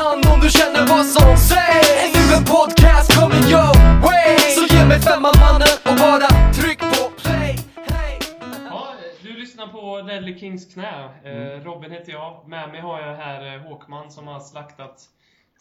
hand om du känner vad som sägs Är nu en podcast coming your way Så ge mig femman mannen och bara tryck på play hey. Ja, du lyssnar på Deadly Kings knä. Eh, Robin heter jag. Med mig har jag här eh, Håkman som har slaktat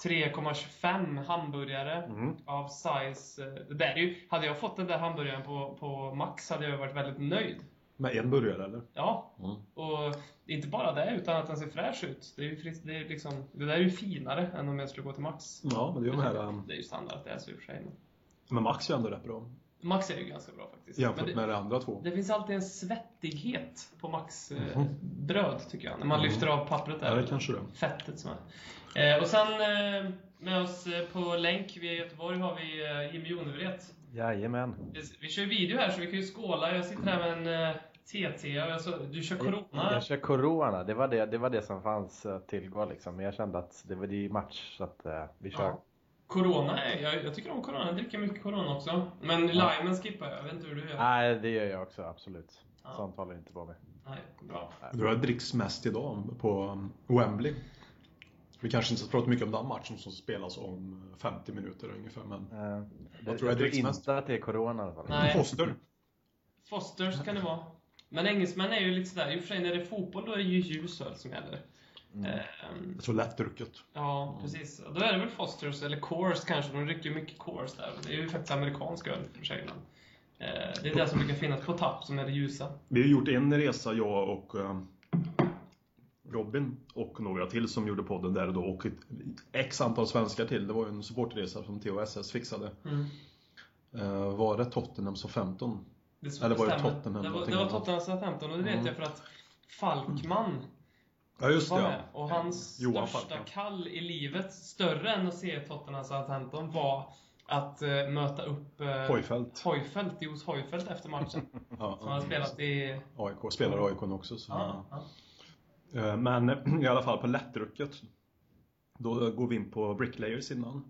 3,25 hamburgare av size. eh, Det där är ju, hade jag fått den där hamburgaren på, på Max hade jag varit väldigt nöjd. Med en burgare eller? Ja, och inte bara det utan att den ser fräsch ut. Det, är ju fris, det, är liksom, det där är ju finare än om jag skulle gå till Max. Ja, men det är ju de här... um, Det är ju standard att det är så i och för sig. men- Men Max är ju ändå rätt bra. Max är ju ganska bra faktiskt. Jämfört Men med de andra två. Det finns alltid en svettighet på Max eh, bröd tycker jag. När man lyfter av pappret där. Mhm. Ja, det kanske det. Fettet som är. Eh, och sen eh, med oss eh, på länk via Göteborg har vi eh, Jimmy Jonevret. Jajamän. Vi, kör video här så vi kan ju skåla. Jag sitter här med en eh, TT. och jag så, du kör Corona. Jag kör Corona, det var det, det var det som fanns att tillgå liksom. Men jag kände att det var det match så att eh, vi kör. Ja. Corona, jag, jag tycker om Corona. Jag dricker mycket Corona också. Men limen skippar jag. Jag vet inte hur du gör. Nej, det gör jag också absolut. Ja. Sånt håller inte på med. Nej, bra. Jag tror jag dricks mest idag på um, Wembley. Vi kanske inte ska prata mycket om den matchen som spelas om 50 minuter ungefär, men... Eh, Jag tror jag mest. inte att det är Corona i alla fall. Nej. Foster. Fosters kan det vara. Men engelsmän är ju lite sådär, i och för sig när det är fotboll då är det ju ljus öl som gäller. Ehm, Jag tror lättdrucket. ja, precis. Då är det väl Fosters, eller Coors kanske, de dricker ju mycket Coors där. Det är ju faktiskt amerikansk öl för sig. Men, eh, det är det som brukar finnas på tapp, som är det ljusa. Vi har gjort en resa, jag och um, Robin och några till som gjorde podden där och då och ett x antal svenskar till. Det var ju en supportresa som THSS fixade. Mm. Uh, var det Tottenham som 15? Det Eller var det. Tottenham, Det var, det var? Tottenham Southampton och det vet jag för att Falkman Ja just det med. Och hans Johan största Falk, ja. kall i livet, större än att se Tottenham Southampton, var att eh, möta upp uh, Hojfeldt. Hojfeldt, Jos Hojfeldt efter matchen. Ja, Som har spelat i... AIK, spelar AIK också. Så. Ja, ja. Eh, Men i alla fall på lättdrucket. Då går vi in på Bricklayers innan.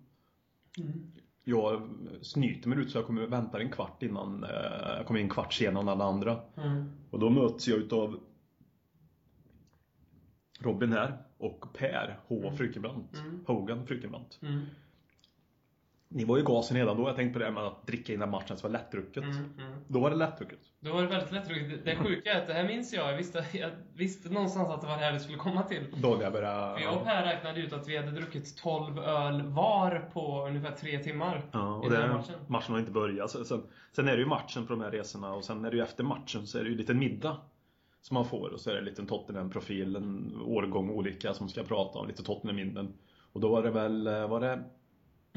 Mm. Jag snyter mig ut så jag kommer vänta en kvart innan. eh, Jag kommer in en kvart senare än alla andra. Mm. Och då möts jag utav Robin här och Per H. Frykenbrant. Mm. Hogan Frykenbrant. Mm. Ni var ju i gasen redan då. Jag tänkte på det med att dricka innan matchen så var lättdrucket. Mm. Mm. Då var det lättdrucket. Då var det väldigt lättdrucket. Det- Det sjuka är att det här minns jag. Jag visste, jag visste någonstans att det var det här det skulle komma till. Då jag började... För jag och Per räknade ut att vi hade druckit 12 öl var på ungefär tre timmar. Ja, i och den det, här matchen. matchen. har inte börjat. Sen, sen är det ju matchen på de här resorna och sen är det ju efter matchen så är det ju en liten middag som man får och så är det en liten Tottenham-profil, en årgång olika som ska prata om lite Tottenham-minnen. Och då var det väl, eh, var det...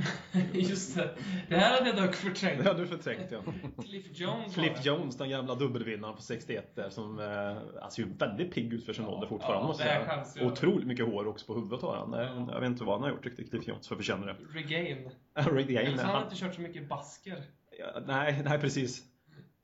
Just det. Det här hade jag dock förträngt. Det hade du förträngt ja. Cliff Jones Cliff. Jones, den gamla dubbelvinnaren på 61 där som eh, alltså, ju väldigt pigg ut för sin Ja, ålder fortfarande ja, måste jag säga. Otroligt mycket hår också på huvudet har han. Ja. Jag vet inte vad han har gjort riktigt, Cliff Jones, för att förtjäna det. Regain. Dane, Eller så har han han, inte kört så mycket basker. ja, nej, nej precis.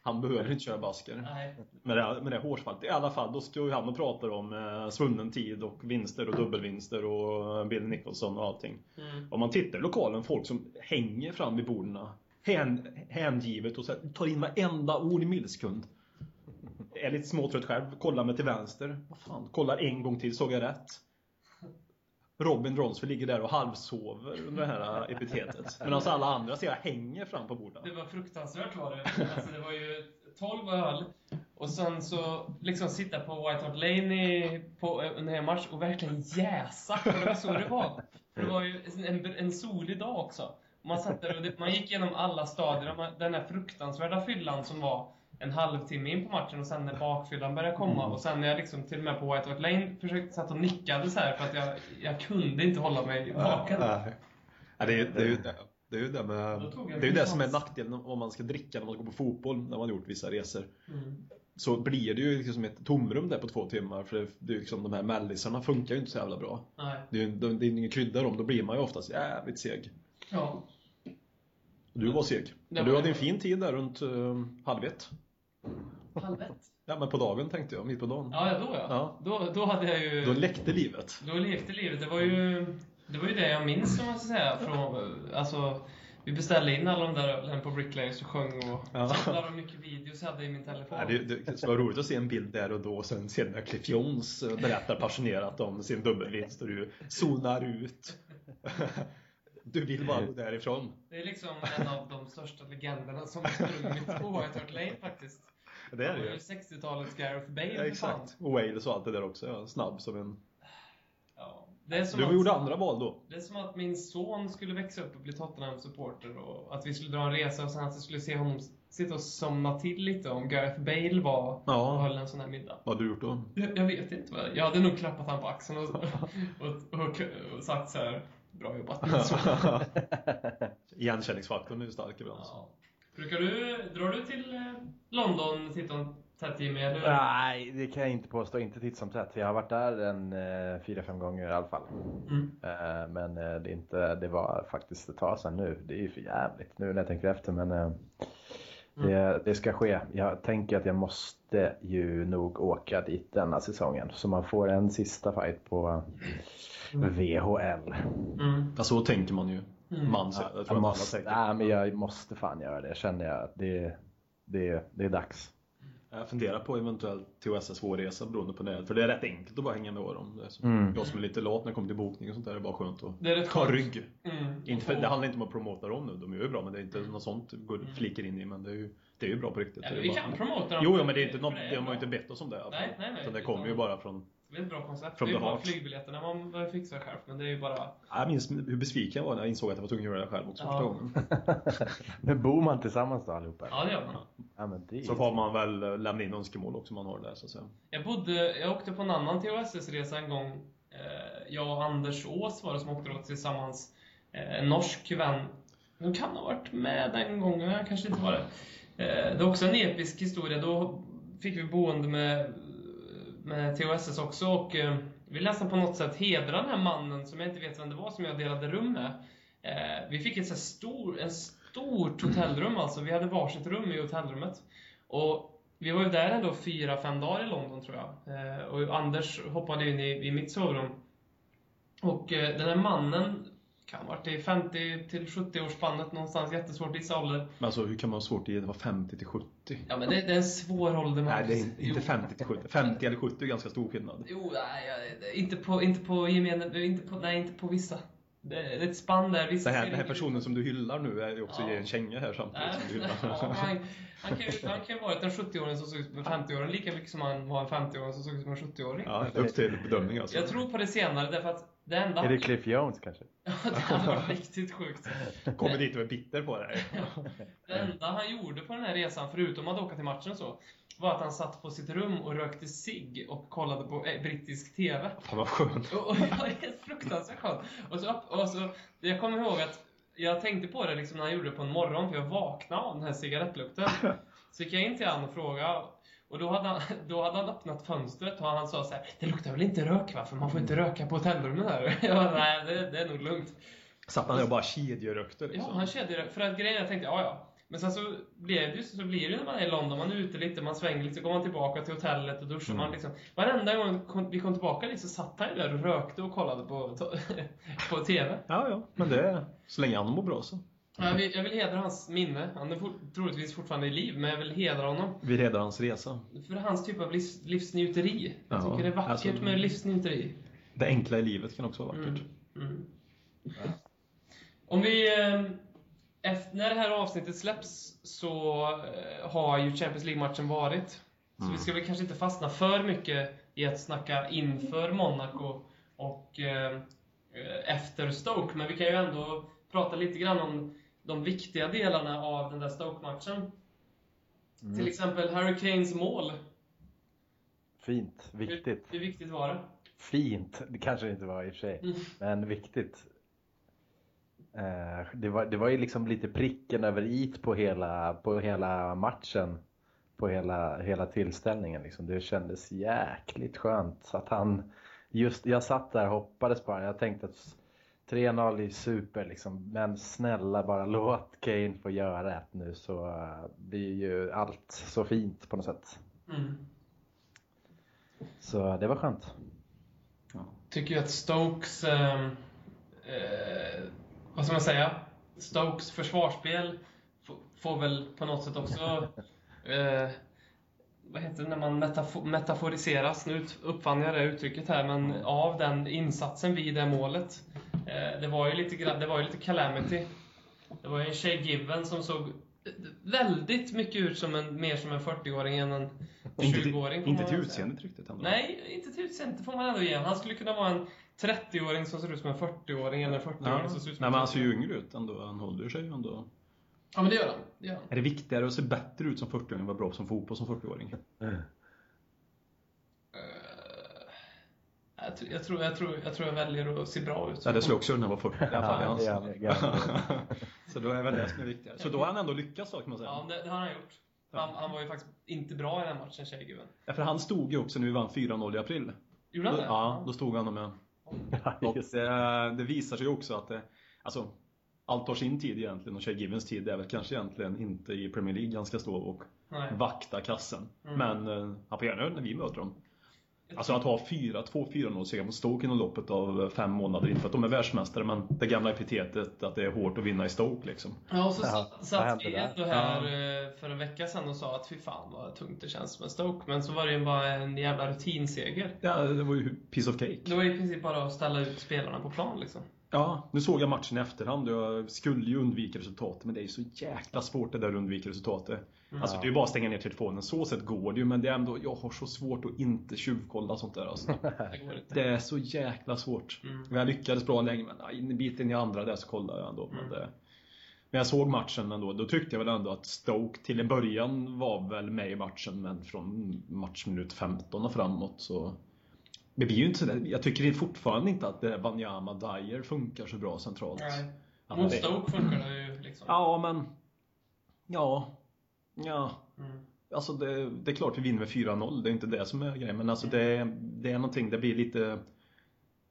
Han behöver inte köra basker. Nej. med det, med det hårsfallet. I alla fall, då står ju han och pratar om eh, svunnen tid och vinster och dubbelvinster och eh, Bill Nicholson och allting. Mm. Om man tittar i lokalen, folk som hänger fram vid borden hän, hängivet och så här, tar in varenda ord i millisekund. Är lite småtrött själv, kollar mig till vänster. Vad fan, kollar en gång till, såg jag rätt? Robin Ronsfield ligger där och halvsover under det här epitetet. Medan alla andra ser jag hänger fram på borden. Det var fruktansvärt var det. Alltså, det var ju 12 öl och sen så liksom sitta på White Hart Lane i, på, under en match och verkligen jäsa. För det var så det var. För det var ju en, en solig dag också. Man, satt där och det, man gick igenom alla stadier. Den här fruktansvärda fyllan som var en halvtimme in på matchen och sen när bakfyllan började komma och sen när jag liksom till och med på White Hart Lane försökte satt och nickade så här för att jag, jag kunde inte hålla mig vaken. Nej. Ja, det, är, det, är ju, det, det är ju det med, det är det som är nackdelen om man ska dricka när man går på fotboll, när man har gjort vissa resor. Mm. Så blir det ju liksom ett tomrum där på två timmar, för det, det är liksom, de här mellisarna funkar ju inte så jävla bra. Nej. Det är ju det är ingen krydda dem, då blir man ju oftast jävligt seg. Ja. Och du var seg. Det Och du var hade en fin tid där runt uh, halv ett. Halv ett. Ja men på dagen tänkte jag, mitt på dagen. Ja, då ja. Ja. Då, då hade jag ju... Då läckte livet. Då lekte livet. Det var ju det, var ju det jag minns, om man ska säga. Från, alltså, vi beställde in alla de där ölen på Bricklayers och sjöng och Ja. jävlar vad mycket videos jag hade i min telefon. Ja, det, det skulle vara roligt att se en bild där och då och sen se när Cliff Jones eh, berättar passionerat om sin dubbelvinst och du zonar ut. Du vill bara gå därifrån. Det är liksom en av de största legenderna som sprungit på White Hart Lane faktiskt. Det är det ju. ju 60-talets Gareth Bale Ja, exakt. Och Wales och allt det där också. Ja. Snabb som en... Ja. Det, är som Du att, gjorde andra val då. det är som att min son skulle växa upp och bli Tottenham-supporter och att vi skulle dra en resa och sen att vi skulle se honom sitta och somna till lite om Gareth Bale var och Ja. höll en sån här middag. Vad har du gjort då? Jag, jag vet inte. Vad, jag hade nog klappat han på axeln och, och, och, och, och sagt så här. Bra jobbat. Igenkänningsfaktorn är ju stark ibland. så. Ja. Brukar du, drar du till eh, London titt och tätt Jimmy? Eller? Nej, det kan jag inte påstå. Inte titt som tätt. Jag har varit där en eh, fyra, fem gånger i alla fall. Mm. Eh, men det, är inte, det var faktiskt ett tag sedan nu. Det är ju för jävligt nu när jag tänker efter. Men eh, det, det ska ske. Jag tänker att jag måste ju nog åka dit denna säsongen. Så man får en sista fight på VHL. Mm. Ja, så tänker man ju. Mm. Man, så, jag tror Jag måste, nej, men jag måste fan göra det. Känner jag det, det, det är dags. Jag funderar på eventuellt till OSS-resa beroende på det. För det är rätt enkelt att bara hänga med dem. Mm. Jag som är lite lat när det kommer till bokning och sånt där. Det är bara skönt att Det är rätt ta rygg. Mm. Inte för, det handlar inte om att promota dem nu. De är ju bra men det är inte något sånt går flikar in i. Men det är ju, det är ju bra på riktigt. Ja, Det vi bara- kan promota dem. Jo, jo men det är inte något, För de har ju inte bett oss om det. Nej, nej, nej. Utan det kommer ju bara från... Det är ett bra koncept. From det är the bara heart. flygbiljetterna man behöver fixa själv. Men det är ju bara... Jag minns hur besviken jag var när jag insåg att jag var tvungen att göra det själv också Ja. första gången. Men bor man tillsammans då allihopa? Ja, det gör man. Ja, men det Så får man väl eh, lämna in önskemål också om man har det så att säga. Jag bodde... Jag åkte på en annan THSS-resa en gång. Eh, Jag och Anders Ås var det som åkte då tillsammans. Eh, en norsk vän. De kan ha varit med den gången, jag kanske inte var det. Eh, det är också en episk historia. Då fick vi boende med, med THSS också och eh, vi vill nästan på något sätt hedra den här mannen som jag inte vet vem det var som jag delade rum med. Vi fick ett så stor, en stort hotellrum alltså. Vi hade varsitt rum i hotellrummet. Och vi var ju där ändå fyra, fem dagar i London tror jag. Eh, Och Anders hoppade in i, i mitt sovrum. Och eh, den här mannen kan varit i 50 till 70 årsspannet någonstans, jättesvårt att gissa ålder. Men alltså hur kan man ha svårt att ge det var 50 till 70? Ja men det, det är en svår ålder man... Nej det är inte Jo. 50 till 70. 50 eller 70 är ganska stor skillnad. Jo, nej, inte på, inte på gemene, inte på, nej inte på vissa. Det, är ett spann där, vissa Den här, den här personen som du hyllar nu är också Ja. en känga här samtidigt som du nej, hyllar. ja, han, han, kan ju, han kan ju varit en 70-åring som såg ut som en 50-åring lika mycket som han var en 50-åring som såg ut som en 70-åring. Ja, upp till bedömning alltså. Jag tror på det senare därför att det enda... Är det Cliff Jones kanske? Ja, det hade varit riktigt sjukt. Kommer dit och är bitter på det. Det enda han gjorde på den här resan, förutom att åka till matchen och så, var att han satt på sitt rum och rökte cigg och kollade på eh, brittisk TV. Fan vad skönt. Och, och ja, det är fruktansvärt skönt. Och så, och så, jag kommer ihåg att jag tänkte på det liksom när han gjorde det på en morgon, för jag vaknade av den här cigarettlukten. Så gick jag in till honom och frågade. Och då hade, han, då hade han öppnat fönstret och han sa så här, Det luktar väl inte rök va? För man får inte röka på hotellrummen här. Jag bara, nej det, det är nog lugnt. Satt han där och bara kedjerökte Ja, liksom. han kedjade För att grejen jag tänkte, ja ja. Men sen så blev det ju så, blir det när man är i London, man är ute lite, man svänger lite, så går man tillbaka till hotellet och duschar man liksom. Varenda gång vi kom tillbaka dit så satt han ju där och rökte och kollade på, på TV. Ja, ja. Men det är, så länge han mår bra så. Jag vill, jag vill hedra hans minne. Han är for, troligtvis fortfarande i liv, men jag vill hedra honom. Vi räddar hans resa. För hans typ av livs, livsnjuteri. Jag Ja, tycker det är vackert alltså- med livsnjuteri. Det enkla i livet kan också vara vackert. Mm. Mm. Om vi... eh, Efter, när det här avsnittet släpps så eh, har ju Champions League-matchen varit. Så vi ska väl kanske inte fastna för mycket i att snacka inför Monaco och eh, efter Stoke. Men vi kan ju ändå prata lite grann om de viktiga delarna av den där Stoke-matchen. Till exempel Harry Kanes mål. Fint, viktigt. Hur, hur viktigt var det? Fint, det kanske det inte var i och för sig. Mm. Men viktigt. Eh, det, var, det var ju liksom lite pricken över it på hela, på hela matchen. På hela, hela tillställningen. Liksom. Det kändes jäkligt skönt. att han, just, jag satt där och hoppades bara. Jag tänkte att 3-0 är super liksom. Men snälla bara låt Kane få göra det nu så eh, blir ju allt så fint på något sätt. Mm. Så det var skönt. tycker ju att Stokes, eh, eh, vad ska man säga, Stokes försvarsspel får väl på något sätt också, eh, vad heter det när man metafo- metaforiseras, nu uppfann jag det uttrycket här, men av den insatsen vid det målet. Eh, Eh, det var ju lite det var ju lite calamity. Det var ju en tjej Given som såg väldigt mycket ut som en, mer som en 40-åring än en Inte till, 20-åring. får inte till utseendet riktigt. Nej, inte till utseendet. Det får man ändå ge. Han skulle kunna vara en 30-åring som ser ut som en 40-åring eller en 40-åring Ja. som ser ut som Nej, en men han ser ju 30-åring. yngre ut ändå. Han håller sig ju ändå. Ja, men det gör han. Det gör han. Är det viktigare att se bättre ut som 40-åring än vara bra som fotboll som 40-åring? Jag, tror- jag, tror, jag, tror, jag tror jag väljer att se bra ut. Ja, det skulle också kunna vara 40 i alla fall. i Ja. Så då är väl det som är viktigare. Så då har han ändå lyckats då kan man säga. Ja, det, det har han gjort. Han, han var ju faktiskt inte bra i den här matchen, Tjejgubben. Ja, för han stod ju också när vi vann 4-0 i april. Gjorde han det? ja, då stod han med. Och det, det visar sig ju också att det, alltså, allt har sin tid egentligen och Shea Givens tid är väl kanske egentligen inte i Premier League han ska stå och Nej. vakta kassen. Mm. Men eh, han får gärna när vi möter dem. Alltså att ha 4, 2-4-0 seger mot Stoke inom loppet av fem månader, inte för att de är världsmästare, men det gamla epitetet att det är hårt att vinna i Stoke liksom. Ja, och så Ja, satt, vi ändå här eh, för en vecka sedan och sa att fy fan vad tungt det känns med Stoke. Men så var det ju bara en jävla rutinseger. Ja, det var ju piece of cake. Det var i princip bara att ställa ut spelarna på plan liksom. Ja, nu såg jag matchen i efterhand och jag skulle ju undvika resultatet, men det är ju så jäkla svårt det där att undvika resultatet. Alltså det är ju bara att stänga ner telefonen, så sett går det ju, men det är ändå, jag har så svårt att inte tjuvkolla sånt där alltså. Det. Det är så jäkla svårt. Mm. Jag lyckades bra länge, men aj, en bit in i andra där så kollade jag ändå. Men, Mm. det, men jag såg matchen ändå, då tyckte jag väl ändå att Stoke till en början var väl med i matchen, men från matchminut 15 och framåt så det blir ju inte sådär, jag tycker fortfarande inte att det där Wanyama Dyer funkar så bra centralt. Nej. Stoke funkar det ju liksom. Ja, men... Ja. Ja. Mm. Alltså det, det är klart vi vinner med 4-0, det är inte det som är grejen. Men alltså det, det är någonting, det blir lite...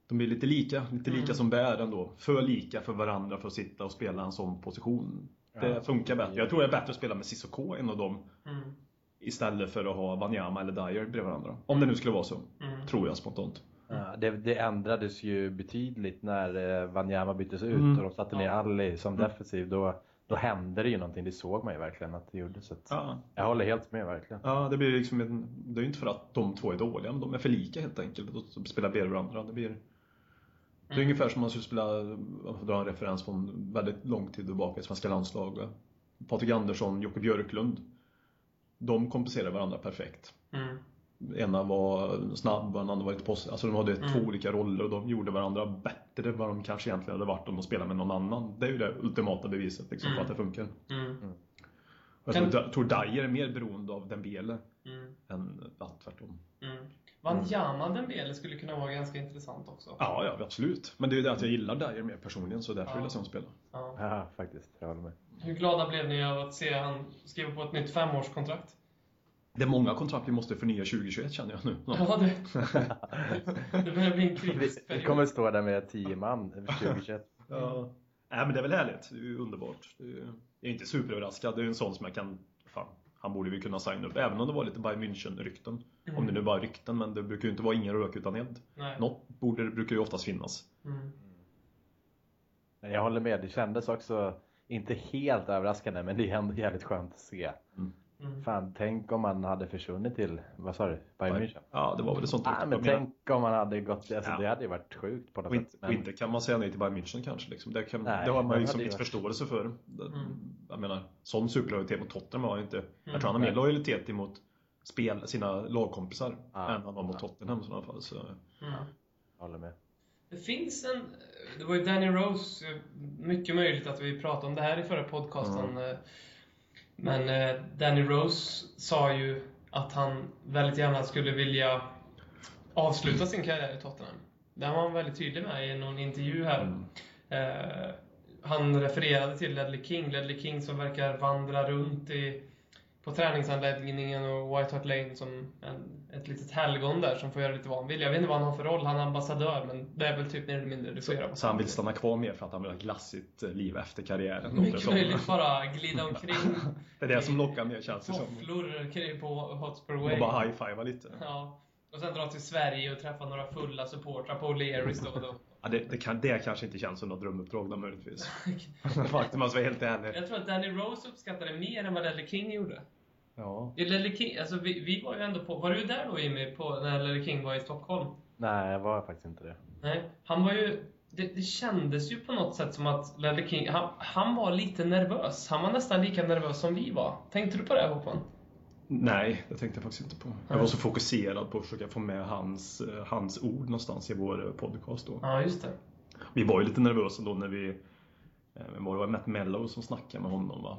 De blir lite lika, lite lika Mm. som bär ändå. För lika för varandra för att sitta och spela en sån position. Det Ja. funkar bättre. Jag tror det är bättre att spela med Cissoko än av dem. Mm. Istället för att ha Wanyama eller Dyer bredvid varandra. Om det nu skulle vara så. Mm. Tror jag spontant. Ja, det, det ändrades ju betydligt när eh, Wanyama byttes ut Mm. och de satte ner Ja. Ali som defensiv. Då, då hände det ju någonting, det såg man ju verkligen att det gjorde. Så att, Ja. Jag håller helt med verkligen. Ja, det blir liksom en, Det är ju inte för att de två är dåliga, men de är för lika helt enkelt. Och spelar bredvid varandra. Det blir... Det är Mm. ungefär som om man skulle spela, får dra en referens från väldigt lång tid tillbaka i svenska landslag. Patrik Andersson, Jocke Björklund. De kompenserar varandra perfekt. Mm. Ena var snabb och den andra var lite post. Alltså de hade Mm. två olika roller och de gjorde varandra bättre än vad de kanske egentligen hade varit om de spelade med någon annan. Det är ju det ultimata beviset liksom, Mm. på att det funkar. Mm. Och jag tror, jag tror Dyer är mer beroende av Dembele Mm. än ja, tvärtom. Mm. Wanyama Dembele skulle kunna vara ganska intressant också. Ja, ja, absolut. Men det är ju det att jag gillar Dyer mer personligen så därför Ja. vill jag se honom spela. Ja. Ja, faktiskt. Jag håller med. Hur glada blev ni av att se han skriva på ett nytt femårskontrakt? Det är många kontrakt vi måste förnya 2021 känner jag nu. Ja, det, det börjar bli en kritisk vi kommer stå där med 10 man 2021. Ja. Nej men det är väl härligt. Det är ju underbart. Det är, ju- jag är inte superöverraskad. Det är en sån som jag kan... Han borde vi kunna signa upp. Även om det var lite Bayern München-rykten. Om det nu bara är rykten, men det brukar ju inte vara ingen rök utan eld. Nej. Något borde, brukar ju oftast finnas. Mm. Men Jag håller med, det kändes också inte helt överraskande men det är ändå jävligt skönt att se. Mm. Fan, tänk om man hade försvunnit till, vad sa du, Bayern München? Ja, det var väl sånt Ah, men tänk om man hade gått, alltså Ja. det hade ju varit sjukt på något och, inte, sätt. och Men, inte kan man säga nej till Bayern München kanske. Liksom. Det, kan, Nej, det har man ju liksom ju lite varit- förståelse för. Det, Mm. Jag menar, sån superlojalitet mot Tottenham har han inte. Mm. Jag tror han har mer lojalitet emot spel, sina lagkompisar Ja. än han har mot Ja. Tottenham i sådana fall. Så. Mm. jag håller med. Det finns en... Det var ju Danny Rose, eh, mycket möjligt att vi pratade om det här i förra podcasten. eh, Men eh, Danny Rose sa ju att han väldigt gärna skulle vilja avsluta sin karriär i Tottenham. Det var han väldigt tydlig med i någon intervju här. Mm. Eh, han refererade till Ledley King. Ledley King som verkar vandra runt i, på träningsanläggningen och White Hart Lane som en, ett litet helgon där som får göra lite vad han vill. Jag vet inte vad han har för roll. Han är ambassadör, men det är väl typ mer eller mindre det får göra. Så han vill stanna kvar mer för att han vill ha ett glassigt eh, liv efter karriären. Mycket möjligt bara glida omkring. Det är det som lockar mer känns det som. Tofflor kring på Hotspur Och Way. bara high-fiva lite. Ja. Och sen dra till Sverige och träffa några fulla supportrar på O'Learys då och då. Ja, det, det, kan, det kanske inte känns som något drömuppdrag då möjligtvis. Faktum, man ska vara helt ärlig. Jag tror att Danny Rose uppskattade det mer än vad Ledley King gjorde. Ja. I Ledley King, alltså vi, vi var ju ändå på, var du där då Jimmy, på, när Ledley King var i Stockholm? Nej, jag var faktiskt inte det. Nej, han var ju, det, det kändes ju på något sätt som att Ledley King, han, han var lite nervös. Han var nästan lika nervös som vi var. Tänkte du på det Håkan? Nej, det tänkte jag faktiskt inte på. Jag var så fokuserad på att försöka få med hans, eh, hans ord någonstans i vår eh, podcast då. Ja, just det. Vi var ju lite nervösa då när vi... eh, Det var Matt Mello som snackade med honom va.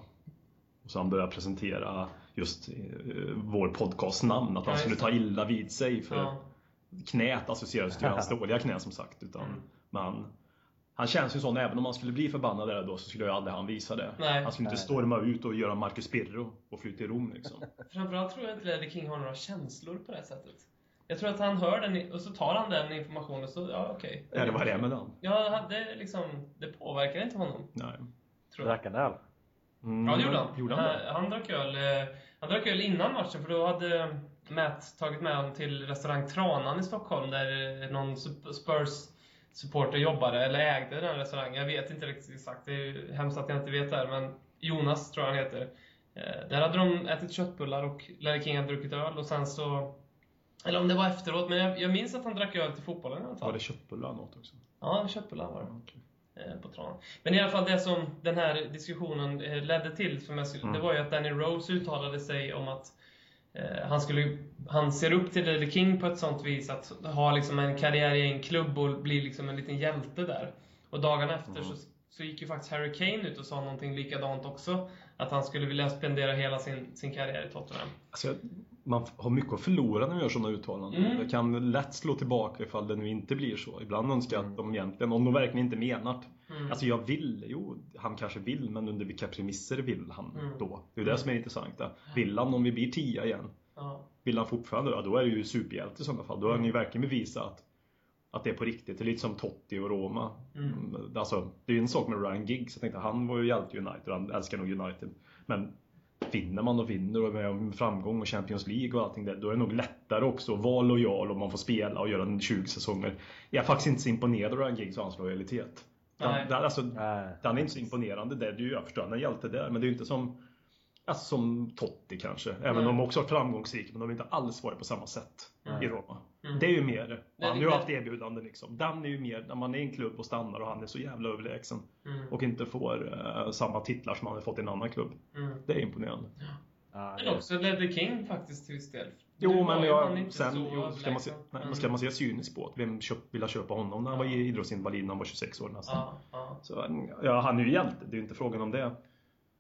Och så han började presentera just vår podcasts namn. Att han Ja, skulle ta illa vid sig. För Ja. knät associeras till hans dåliga knä som sagt. Utan, Mm. men han känns ju sån, även om han skulle bli förbannad där då så skulle ju aldrig han visa det. Nej. Han skulle inte storma ut och göra Marcus Birro och fly till Rom liksom. Framförallt tror jag inte Ledley King har några känslor på det här sättet. Jag tror att han hör den och så tar han den informationen och så, ja okej. Är det vad det med den? Ja, han- det, liksom, det påverkar inte honom, Nej. tror jag. Drack han öl? Mm, Ja, det gjorde han. Gjorde han det? han, han drack öl. eh, Han drack öl innan matchen för då hade Matt tagit med honom till restaurang Tranan i Stockholm där eh, någon Spurs supporter jobbade eller ägde den restaurangen. Jag vet inte riktigt exakt. Det är hemskt att jag inte vet det här, men Jonas tror jag han heter. Eh, Där hade de ätit köttbullar och Larry King hade druckit öl och sen så... Eller om det var efteråt, men jag, jag minns att han drack öl till fotbollen i alla fall. Var det köttbullar han åt också? Ja, köttbullar var det Okej. eh, på tranan. Men i alla fall det som den här diskussionen eh, ledde till, jag, skulle- Mm. det var ju att Danny Rose uttalade sig om att han, skulle, han ser upp till Ledley King på ett sånt vis att ha liksom en karriär i en klubb och bli liksom en liten hjälte där. Och dagarna efter Mm. så, så gick ju faktiskt Harry Kane ut och sa någonting likadant också. Att han skulle vilja spendera hela sin, sin karriär i Tottenham. Alltså, man har mycket att förlora när man gör sådana uttalanden. Mm. Det kan lätt slå tillbaka ifall det nu inte blir så. Ibland önskar jag Mm. att de egentligen, om de verkligen inte menar. Mm. Alltså jag vill, jo, han kanske vill, men under vilka premisser vill han Mm. då? Det är det som är intressant. Vill han om vi blir tia igen? ja. Vill han fortfarande då? Då är det ju superhjälte i sådana fall. Då har han ju verkligen bevisat att, att det är på riktigt. Det är lite som Totti och Roma. Mm. Mm, Alltså, det är ju en sak med Ryan Giggs. Jag tänkte, han var ju hjälte i United han älskar nog United. Men vinner man och vinner och är med framgång och Champions League och allting där, då är det nog lättare också att vara lojal om man får spela och göra en 20 säsonger. Jag är faktiskt inte så imponerad av Ryan Giggs och hans lojalitet. Nej. Den, den, alltså, Nej. den är inte så imponerande där. Det är ju, jag förstår, han är hjälte där. Men det är ju inte som, alltså, som Totti kanske. Även Nej. om de också varit framgångsrika. Men de har inte alls varit på samma sätt Mm. i Roma. Mm. Det är ju mer. Han har ju haft erbjudanden liksom. Den är ju mer när man är i en klubb och stannar och han är så jävla överlägsen. Mm. Och inte får eh, samma titlar som han har fått i en annan klubb. Mm. Det är imponerande. Ja, Men också Ledley King faktiskt till viss del. Jo, Nu men jag, sen, jo, ska, man se, nej, Mm. ska man se cyniskt på det, vem köp, vill ha köpa honom när han var idrottsinvalid när han var 26 år nästan? Ja, ja. Så, ja, han är ju hjälte, det är ju inte frågan om det.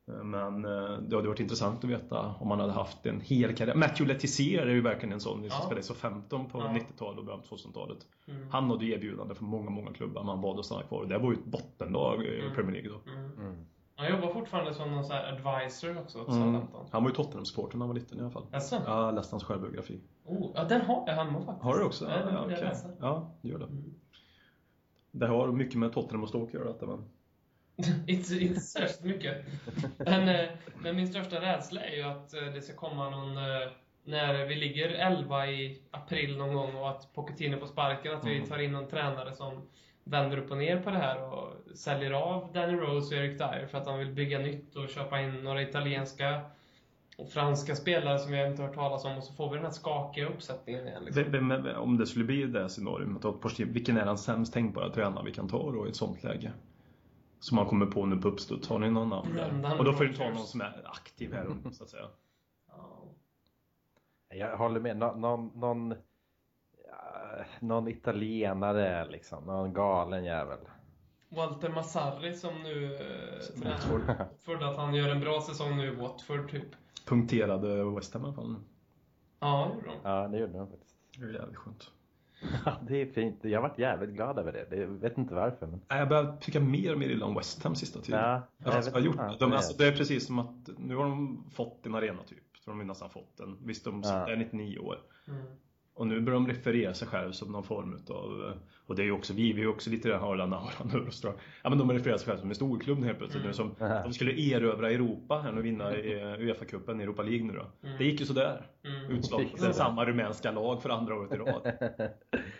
Men eh, det hade varit intressant att veta om han hade haft en hel karriär. Matthew Letizier är ju verkligen en sån som Ja. spelade i så 15 på Ja. 90-talet och början på 2000-talet. Mm. Han hade ju erbjudande från många, många klubbar men han valde att stanna kvar. Och det var ju ett bottenlag i Mm. Premier League då. Mm. Mm. Han jobbar fortfarande som någon sån här advisor också åt Mm. Southampton. Han var ju Tottenham-supporter när han var liten i alla fall. Jaså? Ja, jag läste hans självbiografi. Oh, ja, den har jag hemma faktiskt. Har du också? Ja, Ja, den ja, borde jag läsa. ja gör det. Mm. Det har mycket med Tottenham och Stoke att göra detta men. inte, inte särskilt mycket. Men, eh, men min största rädsla är ju att eh, det ska komma någon... eh, När vi ligger 11 i april någon gång och att Pochettino på sparken, att vi Mm. tar in någon tränare som vänder upp och ner på det här och säljer av Danny Rose och Eric Dyer för att han vill bygga nytt och köpa in några italienska och franska spelare som vi inte har hört talas om och så får vi den här skakiga uppsättningen igen. Liksom. Vem, vem, om det skulle bli det scenariot, vilken är den sämst tänkbara tränare vi kan ta då i ett sånt läge? Som man kommer på nu på uppstuds. Har ni någon namn där? Och då får du ta någon som är aktiv här så att säga. Ja. Jag håller med. Nå- någon, någon, någon italienare liksom. Någon galen jävel. Walter Massarri som nu eh. Trodde att han gör en bra säsong nu i Watford, typ. Punkterade West Ham i alla fall. Ja, det gjorde de. Ja, det gjorde han faktiskt. Det är jävligt skönt. Ja, det är fint. Jag har varit jävligt glad över det. jag vet inte varför. Men... Jag börjar tycka mer och mer illa om West Ham sista tiden. Ja, Jag jag har vet gjort det. De, alltså, det är precis som att nu har de fått en arena typ. De har nästan fått den. Visst, de Ja. är 99 år. Mm. Och nu börjar de referera sig själv som någon form utav Och det är ju också vi, vi är ju också lite den Haaland, Haaland, Eurostar. Ja men de refererar sig själv som en storklubb helt plötsligt Mm. nu som. De skulle erövra Europa här och vinna i eh, Uefa-cupen, Europa League nu då. Mm. Det gick ju sådär. Mm. Utslag. Det är samma rumänska lag för andra året i rad.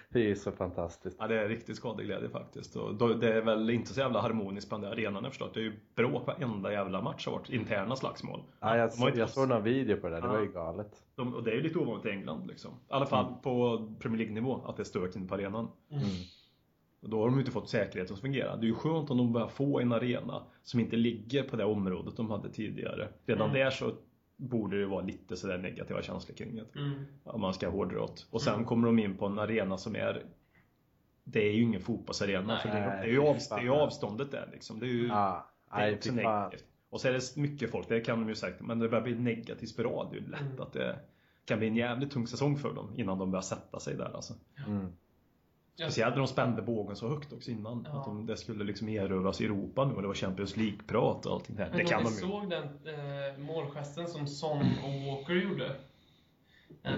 det är ju så fantastiskt. Ja, det är riktigt skadeglädje faktiskt. Och det är väl inte så jävla harmoniskt på den där arenan jag förstått. Det är ju bråk varenda jävla match har varit. Interna slagsmål. Ja, jag, inte- jag såg någon video på det där. Det Ja. var ju galet. De, och det är ju lite ovanligt i England liksom. I alla fall på Premier League-nivå, att det är stök inne på arenan. Mm. Och då har de inte fått säkerheten att fungera. Det är ju skönt om de börjar få en arena som inte ligger på det området de hade tidigare. Redan Mm. där så borde det vara lite sådär negativa känslor kring det. Mm. Om man ska hårdra åt. Och sen Mm. kommer de in på en arena som är Det är ju ingen fotbollsarena Nej. för det, Nej, det, är ju av, fan. det är ju avståndet där liksom. Det är ju Ja, det är nej också negativt. Och så är det mycket folk, det kan de ju säkert, men det börjar bli negativ spiral. Det är ju lätt Mm. att det kan bli en jävligt tung säsong för dem innan de börjar sätta sig där alltså. Mm. Speciellt när de spände bågen så högt också innan. Ja. Att de, det skulle liksom erövras i Europa nu och det var Champions League-prat och allting där. Men Det kan de ju. såg den eh, målgesten som Son och Walker gjorde? Eh,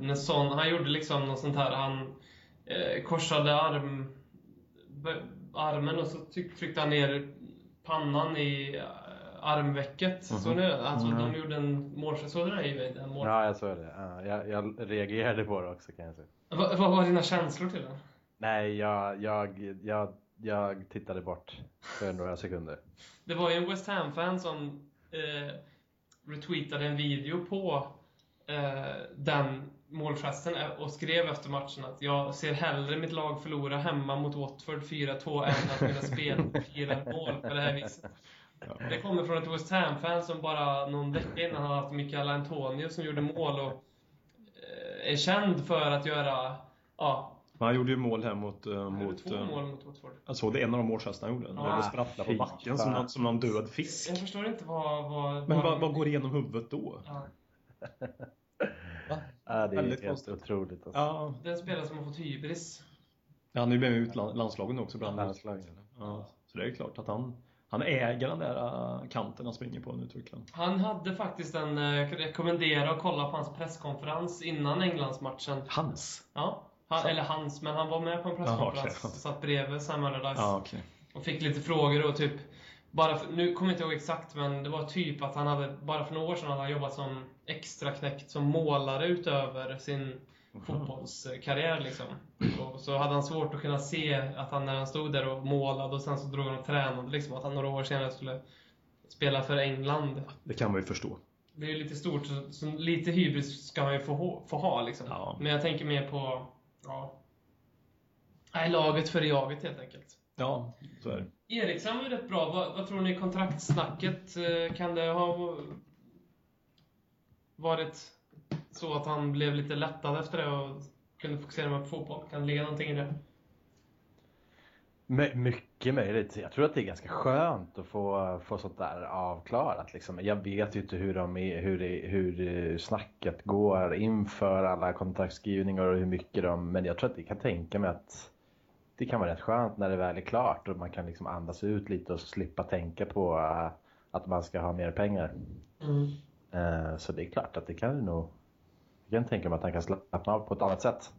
när Son, han gjorde liksom något sånt här, han eh, korsade arm, armen och så tryck, tryckte han ner pannan i armvecket. Mhm. Så nu, alltså Mm. de gjorde en målgest, såg du det i mål... Ja, jag såg det. Ja, jag, jag reagerade på det också kan jag säga. Va- Vad var dina känslor till den? Nej, jag, jag, jag, jag tittade bort för några sekunder. Det var ju en West Ham-fan som eh, retweetade en video på eh, den målgesten eh, och skrev efter matchen att jag ser hellre mitt lag förlora hemma mot Watford 4-2 än att mina spel firar mål på det här viset. Det kommer från ett West Ham-fan som bara någon vecka innan hade haft Mikael Antonio som gjorde mål och eh, är känd för att göra ja, Men Han gjorde ju mål här mot... Uh, mot, två uh, mål mot Watford. jag såg det en av de målgesterna han gjorde. Ja, När det sprattlade på backen som någon, som någon död fisk. Jag förstår inte vad... vad Men vad, vad går igenom huvudet då? Ja. Ja, det är Väldigt helt konstigt. otroligt. Alltså. Ja, Den spelare som har fått hybris. han har ju med ut land- landslagen också bland Landslagen. Ja, så det är klart att han, han äger den där äh, kanten han springer på nu tycker jag. Han hade faktiskt en, eh, jag rekommenderar att kolla på hans presskonferens innan Englandsmatchen. Hans? Ja, han, eller hans, men han var med på en presskonferens. okej. Satt bredvid Sam Allardyce. Ja, okej. Och fick lite frågor och typ bara för, nu kommer jag inte ihåg exakt, men det var typ att han hade, bara för några år sedan hade han jobbat som extra knäckt som målare utöver sin fotbollskarriär liksom. Och så hade han svårt att kunna se att han när han stod där och målade och sen så drog han och tränade liksom, att han några år senare skulle spela för England. Det kan man ju förstå. Det är ju lite stort, så, så lite hybris ska man ju få, ha- få ha liksom. Ja. Men jag tänker mer på, ja... Nej, laget för jaget helt enkelt. Ja, så är det. Eriksson var ju rätt bra. Vad, vad tror ni kontraktsnacket? eh, Kan det ha varit så att han blev lite lättad efter det och kunde fokusera mer på fotboll? Kan det ligga någonting i det? My- Mycket möjligt. Jag tror att det är ganska skönt att få, få sånt där avklarat. Liksom. Jag vet ju inte hur, de är, hur, det, hur snacket går inför alla kontraktskrivningar och hur mycket de... Men jag tror att jag kan tänka mig att det kan vara rätt skönt när det väl är klart och man kan liksom andas ut lite och slippa tänka på att man ska ha mer pengar. Eh, Så det är klart att det kan nog... Jag kan tänka mig att han kan slappna av på ett annat sätt.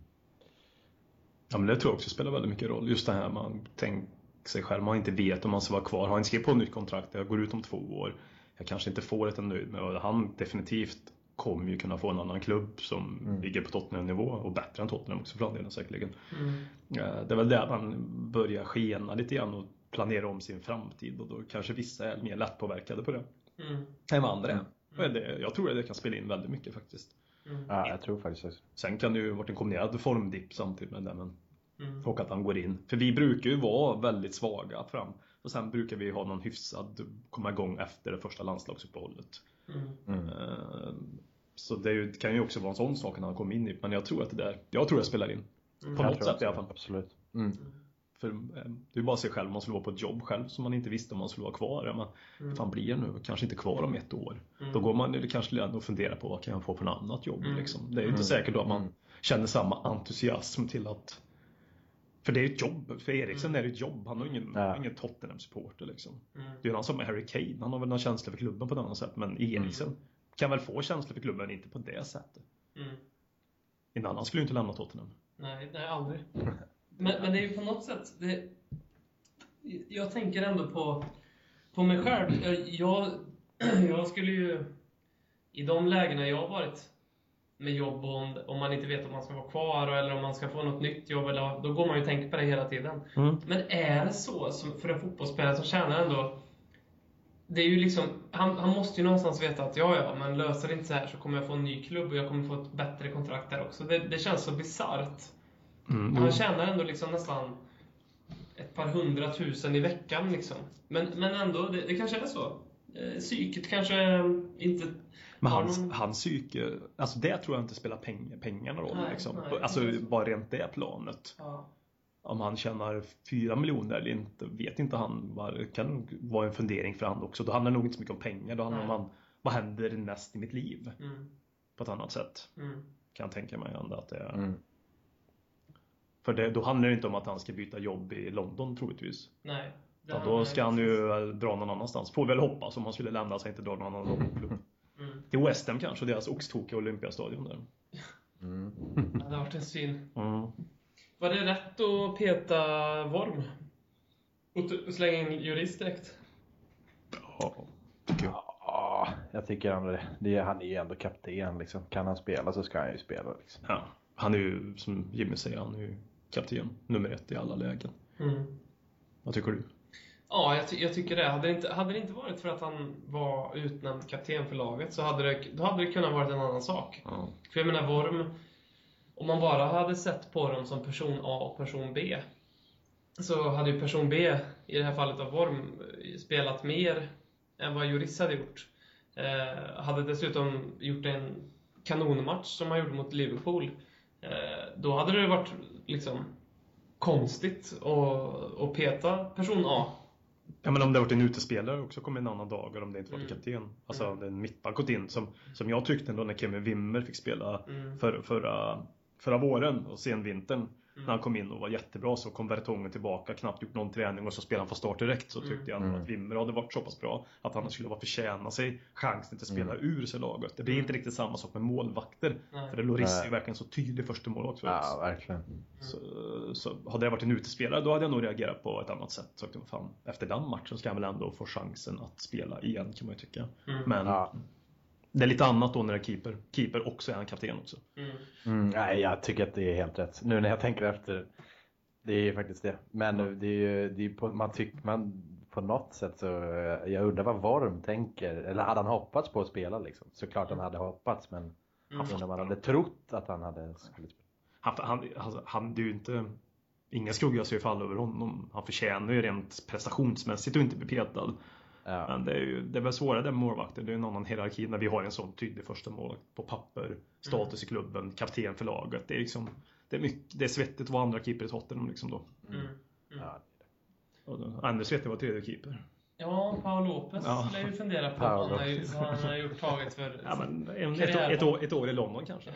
Ja, men det tror jag också spelar väldigt mycket roll. Just det här man tänker sig själv, man inte vet om man ska vara kvar. Har han skrivit på ett nytt kontrakt, jag går ut om två år. Jag kanske inte får ett nöjd med. Och han definitivt kommer ju kunna få en annan klubb som Mm. ligger på Tottenham-nivå och bättre än Tottenham också för den delen säkerligen. Mm. Eh, Det är väl där man börjar skena lite grann och planera om sin framtid och då kanske vissa är mer lättpåverkade på det Mm. än vad andra är. Mm. Jag tror att det kan spela in väldigt mycket faktiskt. Mm. Ja, jag tror faktiskt också. Sen kan det ju varit en kombinerad formdipp samtidigt med det men Mm. och att han går in. För vi brukar ju vara väldigt svaga fram. Och sen brukar vi ha någon hyfsad komma igång efter det första landslagsuppehållet. Mm. Mm. Eh, Så det kan ju också vara en sån sak när han kommer in i. Men jag tror att det där, jag tror det spelar in. Mm. På Jag något sätt i alla fall. Absolut. Mm. För eh, det är ju bara sig själv, man skulle vara på ett jobb själv som man inte visste om man skulle vara kvar. Men Mm. fan blir jag nu? Kanske inte kvar om ett år. Mm. Då går man ju kanske och funderar på vad kan jag få för något annat jobb Mm. liksom. Det är ju inte Mm. säkert då att man Mm. känner samma entusiasm till att för det är ett jobb. För Eriksen Mm. är det ett jobb. Han har ingen, Ja. ingen Tottenham-supporter liksom. Mm. Det är ju han som är Harry Kane. Han har väl någon känsla för klubben på ett annat sätt. Men Eriksen kan väl få känslor för klubben, inte på det sättet. Mm. En annan skulle ju inte lämna Tottenham. Nej, nej aldrig. Men, men det är ju på något sätt... Det, jag tänker ändå på, på mig själv. Jag, jag, jag skulle ju... I de lägena jag har varit med jobb och om, om man inte vet om man ska vara kvar eller om man ska få något nytt jobb, eller, då går man ju och tänker på det hela tiden. Mm. Men är det så som för en fotbollsspelare som tjänar ändå... Det är ju liksom, han, han måste ju någonstans veta att ja, ja, men löser det inte så här så kommer jag få en ny klubb och jag kommer få ett bättre kontrakt där också. Det, det känns så bisarrt. Mm. Han tjänar ändå liksom nästan ett par hundratusen i veckan liksom. Men, men ändå, det, det kanske är så. Eh, Psyket kanske inte Men hans, någon- hans psyke, alltså det tror jag inte spelar peng, pengarna roll. Nej, liksom. nej, alltså bara rent det planet. Ja. Om han tjänar 4 miljoner eller inte vet inte han. Vad- Det kan nog vara en fundering för han också. Då handlar det nog inte så mycket om pengar. Då handlar det om han, vad händer näst i mitt liv? Mm, På ett annat sätt. mm, Kan jag tänka mig ändå att det är. Mm. För det, då handlar det inte om att han ska byta jobb i London troligtvis. nej. Handlar då ska han ju dra någon annanstans. Får väl hoppas om han skulle lämna sig inte dra någon annan klubb. Mm. Till West Ham kanske, deras oxtokiga Olympiastadion där. Mm. Ja, det har varit en syn. Mm. Var det rätt att peta Worm? Och slänga in jurist direkt? Ja, tycker jag. Ja, jag tycker ändå det. det. är- Han är ju ändå kapten liksom. Kan han spela så ska han ju spela liksom. Ja, han är ju, som Jimmy säger, han är ju kapten. Nummer ett i alla lägen. Mm. Vad tycker du? Ja, jag, ty- jag tycker det. Hade det, inte, hade det inte varit för att han var utnämnd kapten för laget så hade det, då hade det kunnat varit en annan sak. Ja. För jag menar, Worm, om man bara hade sett på dem som person A och person B så hade ju person B, i det här fallet av Worm, spelat mer än vad Juris hade gjort. Eh, hade dessutom gjort en kanonmatch som han gjorde mot Liverpool. Eh, då hade det varit liksom konstigt att, att peta person A. Ja men om det varit en utespelare också kom en annan dag om det inte varit Mm. kapten. Alltså Mm. en mittback gått in som, som jag tyckte ändå när Kevin Wimmer fick spela Mm. för, förra, förra våren och sen vintern. Mm. När han kom in och var jättebra så kom Vertongen tillbaka, knappt gjort någon träning och så spelade han från start direkt. Så tyckte jag Mm. att Wimmer hade varit så pass bra att han skulle vara förtjäna sig chansen att spela Mm. ur sig laget. Det blir inte riktigt samma sak med målvakter. Nej. För det Loris är ju verkligen så tydlig första målvakt för oss. Ja, verkligen. Så, så hade det varit en utespelare då hade jag nog reagerat på ett annat sätt. Så, att, fan, efter den matchen ska han väl ändå få chansen att spela igen kan man ju tycka. Mm. Men Ja. Det är lite annat då när det är keeper. Keeper också är en kapten också. Mm. Mm, nej, jag tycker att det är helt rätt. Nu när jag tänker efter. Det är faktiskt det. Men det är ju, det är på, man tycker man på något sätt så, jag undrar vad Worm tänker. Eller hade han hoppats på att spela liksom? Såklart han hade hoppats men Mm. undrar om han hade trott att han hade skulle spela. Han, han, alltså, han det är ju inte... Ingen skugga ska ju falla över honom. Han förtjänar ju rent prestationsmässigt att inte bli petad. Ja. Men det är ju det är väl svårare där med målvakter. Det är en annan hierarki när vi har en sån tydlig första målvakt på papper. Status i klubben, kapten för laget. Det är liksom... Det är, mycket, det är svettigt att vara andra keeper i Tottenham liksom då. Mm. Mm. Ja. Och då- Ännu svettigare att vara tredje keeper. Ja, Paul Lopez Ja. lär ju fundera på vad han, har ju, Lopez. vad han har gjort tagit för... Ja, men en, ett, ett, år, ett år i London kanske.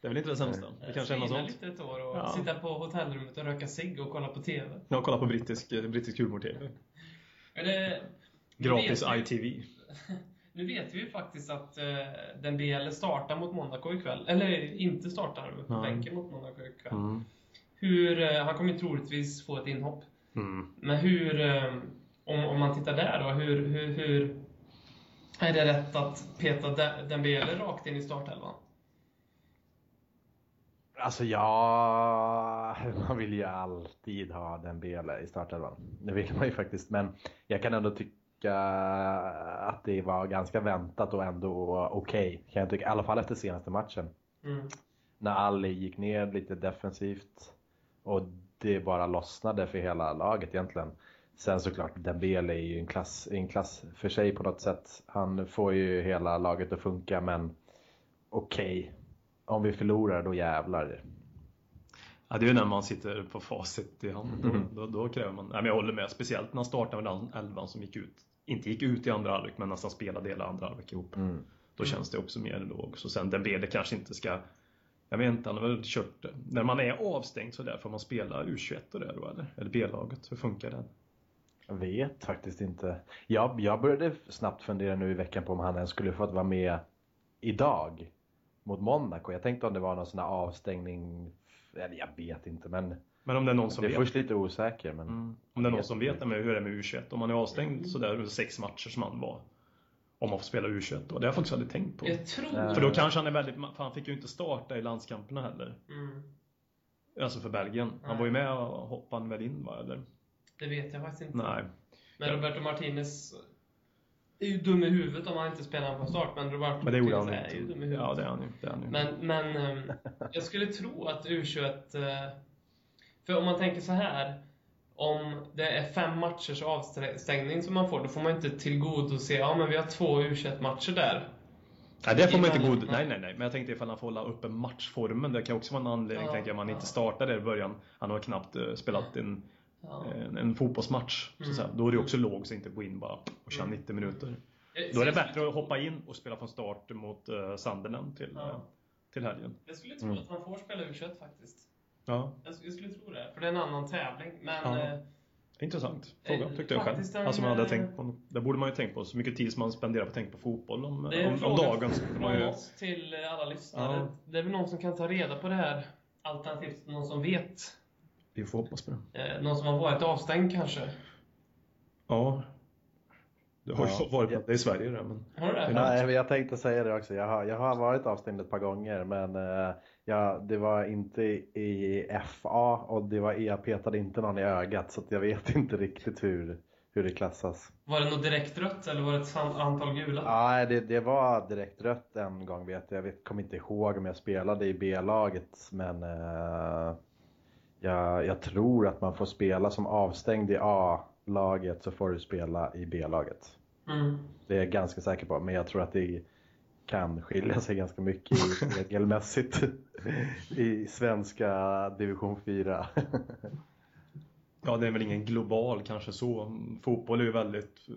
Det är väl inte det sämsta. Det kanske är något sånt. lite ett år och Ja. sitta på hotellrummet och röka cigg och kolla på TV. Jag kollar på brittisk, brittisk humor-tv. Det, Gratis vi- ITV. Nu vet vi ju faktiskt att uh, Dembele startar mot Monaco ikväll. Eller inte startar på Nej. bänken mot Monaco ikväll. Mm. Hur, eh, han kommer ju troligtvis få ett inhopp. Mm. Men hur, eh, om, om man tittar där då, hur, hur, hur är det rätt att peta De- Dembele rakt in i startelvan? Alltså ja, man vill ju alltid ha den Bele i startelvan. Det vill man ju faktiskt. Men jag kan ändå tycka att det var ganska väntat och ändå okej. Kan jag tycka. I alla fall efter senaste matchen. Mm. När Ali gick ner lite defensivt. Och det bara lossnade för hela laget egentligen. Sen såklart, Dembele är ju en klass, en klass för sig på något sätt. Han får ju hela laget att funka men okej. Om vi förlorar då jävlar. Ja, det är ju när man sitter på facit i hand. Då, Mm. då, då kräver man... Nej, men jag håller med. Speciellt när han startade med den elvan som gick ut. Inte gick ut i andra halvlek, men nästan spelade hela andra halvlek ihop. Mm. Då känns det också mer då också. Sen Dembele kanske inte ska... Jag vet inte, han har väl kört... När man är avstängd så där får man spela U21 och det då eller? Eller B-laget, hur funkar det? Jag vet faktiskt inte. Jag, jag började snabbt fundera nu i veckan på om han ens skulle fått vara med idag mot Monaco. Jag tänkte om det var någon sån här avstängning. Eller jag vet inte men Men om det är någon som jag är vet... först lite osäker. Men... Mm. Om det är någon som vet med hur det är med U21. Om man är avstängd sådär under sex matcher som han var. Om man får spela U21 då. Det har jag faktiskt aldrig tänkt på. Jag tror... Ja. För då kanske han är väldigt... För han fick ju inte starta i landskamperna heller. Mm. Alltså för Belgien. Han Nej. var ju med och hoppade väl in va? Eller? Det vet jag faktiskt inte. Nej. Men Roberto Martinez är ju dum i huvudet om han inte spelar på start. Men Roberto Men det gjorde han är ju dum i huvudet. Ja, det är han ju. Det är han ju. Men, men ehm, jag skulle tro att U21... eh, För om man tänker så här. om det är fem matchers avstängning som man får, då får man inte tillgodose, ja men vi har två u matcher där. Nej, det får man inte god... nej. Nej, nej, nej. Men jag tänkte ifall han får hålla uppe matchformen. Det kan också vara en anledning, Ja, tänker jag, man ja. inte startar där i början. Han har knappt eh, spelat en, Ja. en, en fotbollsmatch. Så att Mm. säga. Då är det också låg, så inte gå in bara och köra 90 minuter. Då är det bättre att hoppa in och spela från start mot uh, Sunderland till, Ja. eh, till helgen. Jag skulle tro Mm. att man får spela u faktiskt. Ja, Jag jag skulle tro det, för det är en annan tävling. Men Ja. eh, intressant fråga Eh, tyckte jag själv. en, Alltså man hade eh, tänkt på, det borde man ju tänkt på. Så mycket tid som man spenderar på att tänka på fotboll om, det är en om, om fråga dagen. Så borde man från ju, oss till eh, alla lyssnare. Ja. Det är väl någon som kan ta reda på det här, alternativt någon som vet. Vi får hoppas på det. Eh, någon som har varit avstängd kanske. Ja. Det har ju Ja. varit det i Sverige det, men... Har du det? Nej, men jag tänkte säga det också. Jag har, jag har varit avstängd ett par gånger men eh, ja, det var inte i FA och det var, jag petade inte någon i ögat så att jag vet inte riktigt hur, hur det klassas. Var det något direkt rött eller var det ett an- antal gula? Nej, det, det var direkt rött en gång vet jag. Jag vet, kommer inte ihåg om jag spelade i B-laget men eh, jag, jag tror att man får spela som avstängd i A-laget så får du spela i B-laget. Mm. Det är jag ganska säker på, men jag tror att det kan skilja sig ganska mycket i regelmässigt i svenska division 4. Ja, det är väl ingen global kanske så. Fotboll är ju väldigt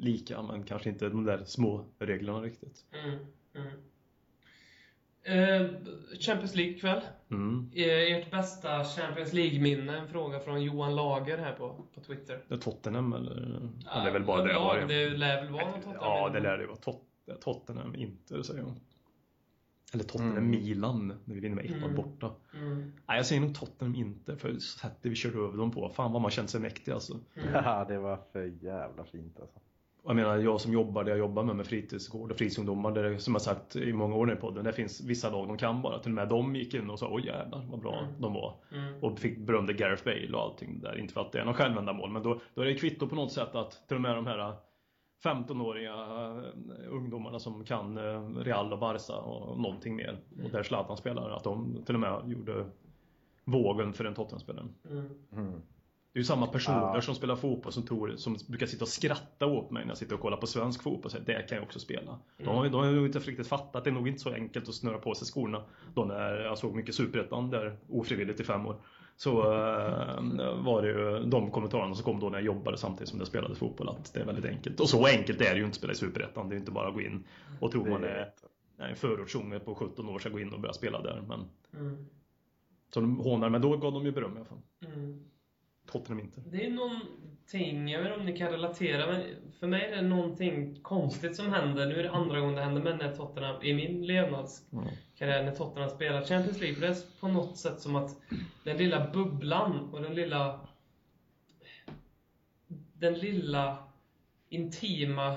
lika, men kanske inte de där små reglerna riktigt. Mm. Mm. Eh, Champions League kväll. Mm. Eh, ert bästa Champions League-minne? En fråga från Johan Lager här på, på Twitter. Det är Tottenham eller? Ja, det är väl bara det. Ja, var det lär väl vara något Tottenham. Ja, det lär det ju vara. Tot Tottenham, inte säger jag. Eller Tottenham, Mm. Milan, när vi vinner med 1 Mm. borta. Mm. Nej, jag säger nog Tottenham inte, för sättet vi körde över dem på. Fan vad man kände sig mäktig alltså. Mm. Ja, det var för jävla fint alltså. Jag menar, jag som jobbar där jag jobbar med, med fritidsgård och fritidsungdomar, där, det- som jag sagt i många år nu i podden, det finns vissa lag de kan bara. Till och med de gick in och sa åh jävlar vad bra Mm. de var. Mm. Och fick berömde Gareth Bale och allting där. Inte för att det är någon självändamål, men då, då är det kvitto på något sätt att till och med de här 15-åriga eh, ungdomarna som kan eh, Real och Barca och någonting mer. Och där Zlatan spelar, att de till och med gjorde vågen för en Tottenham-spelare. Mm. Mm. Det är ju samma personer Ja. som spelar fotboll som, tror, som brukar sitta och skratta åt mig när jag sitter och kollar på svensk fotboll säger det kan jag också spela. De, har, de har ju inte riktigt fattat, det är nog inte så enkelt att snöra på sig skorna. Då när jag såg mycket Superettan där ofrivilligt i fem år. Så eh, var det ju de kommentarerna som kom då när jag jobbade samtidigt som jag spelade fotboll att det är väldigt enkelt. Och så enkelt är det ju inte att spela i Superettan. Det är ju inte bara att gå in och tro man är en förortsunge på 17 år ska gå in och börja spela där. Men, Mm. så de hånar, men då gav de ju beröm i alla fall. Mm. Tottenham inte. Det är någonting, jag vet inte om ni kan relatera, men för mig är det någonting konstigt som händer. Nu är det andra gången det händer, men när Tottenham, i min levnadskarriär, när Tottenham spelar Champions League. För det är på något sätt som att den lilla bubblan och den lilla... Den lilla intima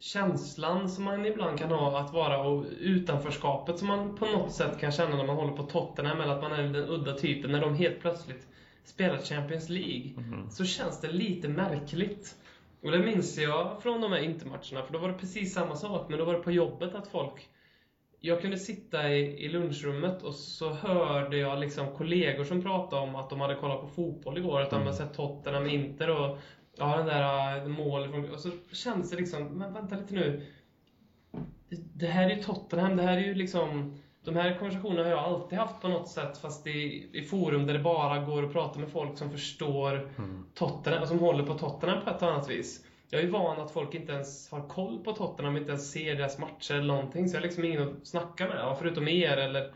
känslan som man ibland kan ha att vara och utanförskapet som man på något sätt kan känna när man håller på Tottenham eller att man är den udda typen när de helt plötsligt spelar Champions League. Så känns det lite märkligt. Och det minns jag från de här intermatcherna, för då var det precis samma sak, men då var det på jobbet att folk jag kunde sitta i, i lunchrummet och så hörde jag liksom kollegor som pratade om att de hade kollat på fotboll igår, att de hade sett Tottenham Inter och ja, den där målet från... Och så kändes det liksom, men vänta lite nu. Det, här är ju Tottenham, det här är ju liksom... De här konversationerna har jag alltid haft på något sätt, fast i, i forum där det bara går att prata med folk som förstår Tottenham, som håller på Tottenham på ett annat vis. Jag är ju van att folk inte ens har koll på Tottenham, inte ens ser deras matcher eller någonting, så jag har liksom ingen att snacka med, förutom er eller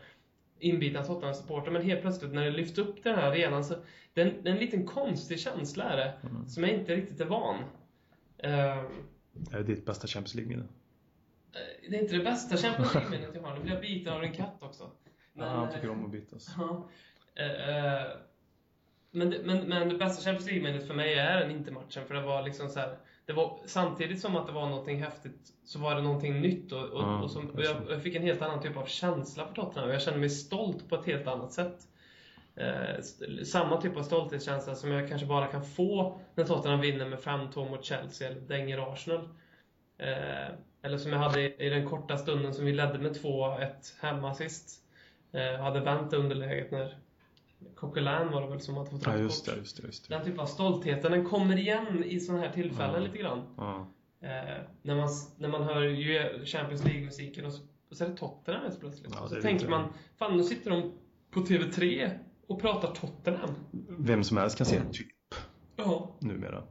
inbitna Tottenham-supportrar. Men helt plötsligt när det lyfts upp den här arenan så det är en, det är en liten konstig känsla är det, som jag inte riktigt är van. Ehm, Är det ditt bästa Champions League-minne? det är inte det bästa Champions League-minnet jag har. Nu blir jag biten av en katt också. Ja, han tycker om att bytas. Ja. Eh, eh, men, det- men, men det bästa Champions League-minnet för mig är en Inter-matchen, för det var liksom så här, det var, Samtidigt som att det var någonting häftigt, så var det någonting nytt och, och, Ja, och, som, och jag jag, fick en helt annan typ av känsla för Tottenham. Jag kände mig stolt på ett helt annat sätt. Eh, samma typ av stolthetskänsla som jag kanske bara kan få när Tottenham vinner med 5-2 mot Chelsea eller dänger Arsenal. Eh, eller som jag hade i, i den korta stunden som vi ledde med 2-1 hemma sist. Eh, hade vänt underläget när Coquelin var det väl som hade fått Ja, rött just kort. det, just det, just det. Den typen av stoltheten, den kommer igen i sådana här tillfällen Ja. lite grann. Ja. Eh, när, man, när man hör ju Champions League-musiken och och så är det Tottenham helt plötsligt. Ja, så tänker man, fan nu sitter de på TV3 och pratar Tottenham. Vem som helst kan se typ Ja. numera.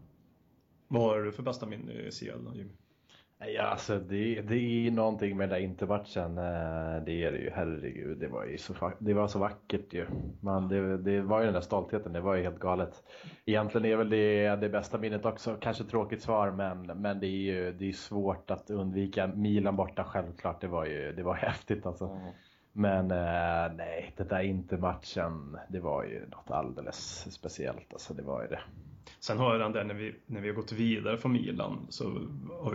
Vad har du för bästa minne i CL då, Jimmy? Ja, alltså det, det är någonting med den där intermatchen. eh, Det är det ju, herregud. Det var ju så, det var så vackert ju. Man, det, det var ju den där stoltheten, det var ju helt galet. Egentligen är väl det det bästa minnet också. Kanske tråkigt svar, men, men det är ju det är svårt att undvika. Milan borta självklart, det var ju det var häftigt alltså. Men eh, nej, den där intermatchen, det var ju något alldeles speciellt. Alltså, det var ju det. Sen jag den där när vi, när vi har gått vidare från Milan så,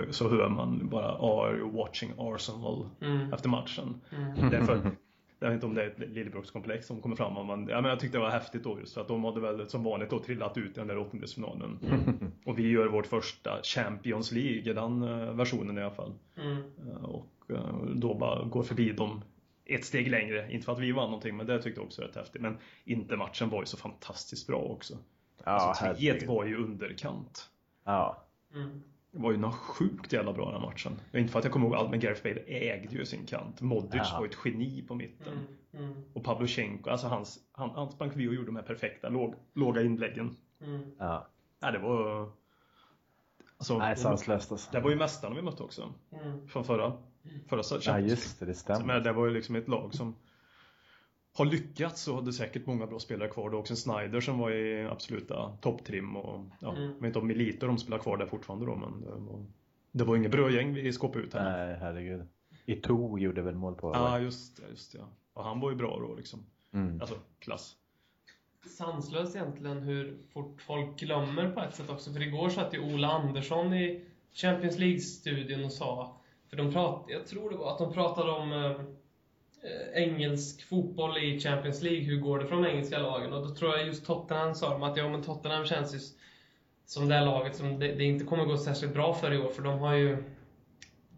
så hör man bara Are you watching Arsenal Mm. efter matchen. Mm. Därför, jag vet inte om det är ett Lillebrukskomplex som kommer fram men, ja, men jag tyckte det var häftigt då just för att de hade väl som vanligt då trillat ut i den där åttondelsfinalen. Och vi gör vårt första Champions League, i den eh, versionen i alla fall. Mm. Eh, Och eh, då bara går förbi dem ett steg längre. Inte för att vi vann någonting, men det tyckte jag också var rätt häftigt. Men inte matchen var ju så fantastiskt bra också. Ja, alltså, 3-1 herregud. var ju underkant. Ja. Mm. Det var ju något sjukt jävla bra den här matchen. Inte för att jag kommer ihåg allt, men Gareth Bale ägde ju sin kant. Modric Ja. var ju ett geni på mitten. Mm. Mm. Och Pavlyuchenko, alltså hans, han, han sprang förbi och gjorde de här perfekta låg, låga inläggen. Mm. ja. Nej, det var... Alltså, Nej, sanslöst alltså. det var ju mästarna vi mötte också. Mm. Från förra, förra Ja, just det, det stämmer. Men det var ju liksom ett lag som har lyckats och hade säkert många bra spelare kvar. Det var också en Snyder som var i absoluta topptrim och ja, Mm. jag vet inte om Milito de spelar kvar där fortfarande då men det var, det var inget brödgäng vi skåpade ut här. Nej, herregud. Ito gjorde väl mål på? Ja, just det, just. Ja. Och han var ju bra då liksom. Mm. Alltså, klass. sanslöst egentligen hur fort folk glömmer på ett sätt också. För igår satt ju Ola Andersson i Champions League-studion och sa, för de prat, jag tror det var att de pratade om eh, engelsk fotboll i Champions League, hur går det för de engelska lagen? Och då tror jag just Tottenham sa de att ja men Tottenham känns ju som det här laget som det, det inte kommer gå särskilt bra för i år, för de har ju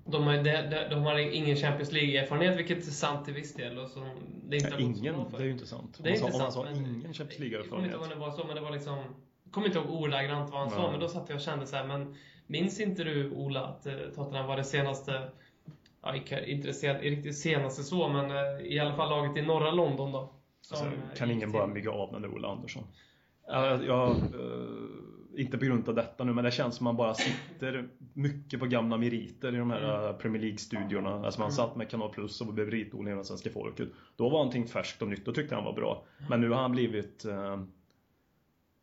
de har, de, de, har ingen Champions League-erfarenhet, vilket är sant till viss del. Och som det inte har gått så ingen, bra för. det är ju inte sant. Det är inte sant, sa men- ingen Champions Jag kommer inte ihåg League-erfarenhet. det var så, men det var liksom... Jag kommer inte ihåg ordagrant vad han sa, men då satt jag och kände så här, men minns inte du Ola att eh, Tottenham var det senaste, ja inte sen, riktigt senaste så, men eh, i alla fall laget i norra London då. Alltså, kan ingen bara bygga av den där Ola Andersson? Jag, jag, eh, inte på grund av detta nu, men det känns som man bara sitter mycket på gamla meriter i de här Mm. eh, Premier League-studiorna. Alltså man satt med Kanal Plus och blev meritordning av svenska folket. Då var någonting färskt och nytt och tyckte han var bra. Men nu har han blivit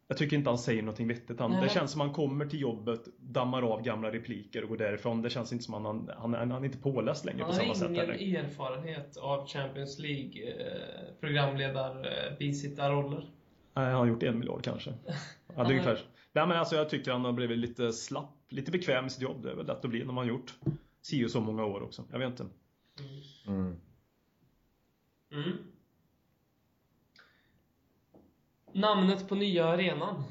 jag tycker inte han säger någonting vettigt. Han, Nej. det känns som han kommer till jobbet, dammar av gamla repliker och går därifrån. Det känns inte som han, han, han, han är inte påläst längre Han på samma har sätt. ingen Heller. erfarenhet av Champions League eh, programledar eh. Nej, han har gjort en miljard kanske. Ja, det är ungefär. Nej, men alltså, jag tycker han har blivit lite slapp, lite bekväm i sitt jobb. Det är väl lätt att bli när man har gjort si och så många år också. Jag vet inte. Mm. Mm. Namnet på nya arenan.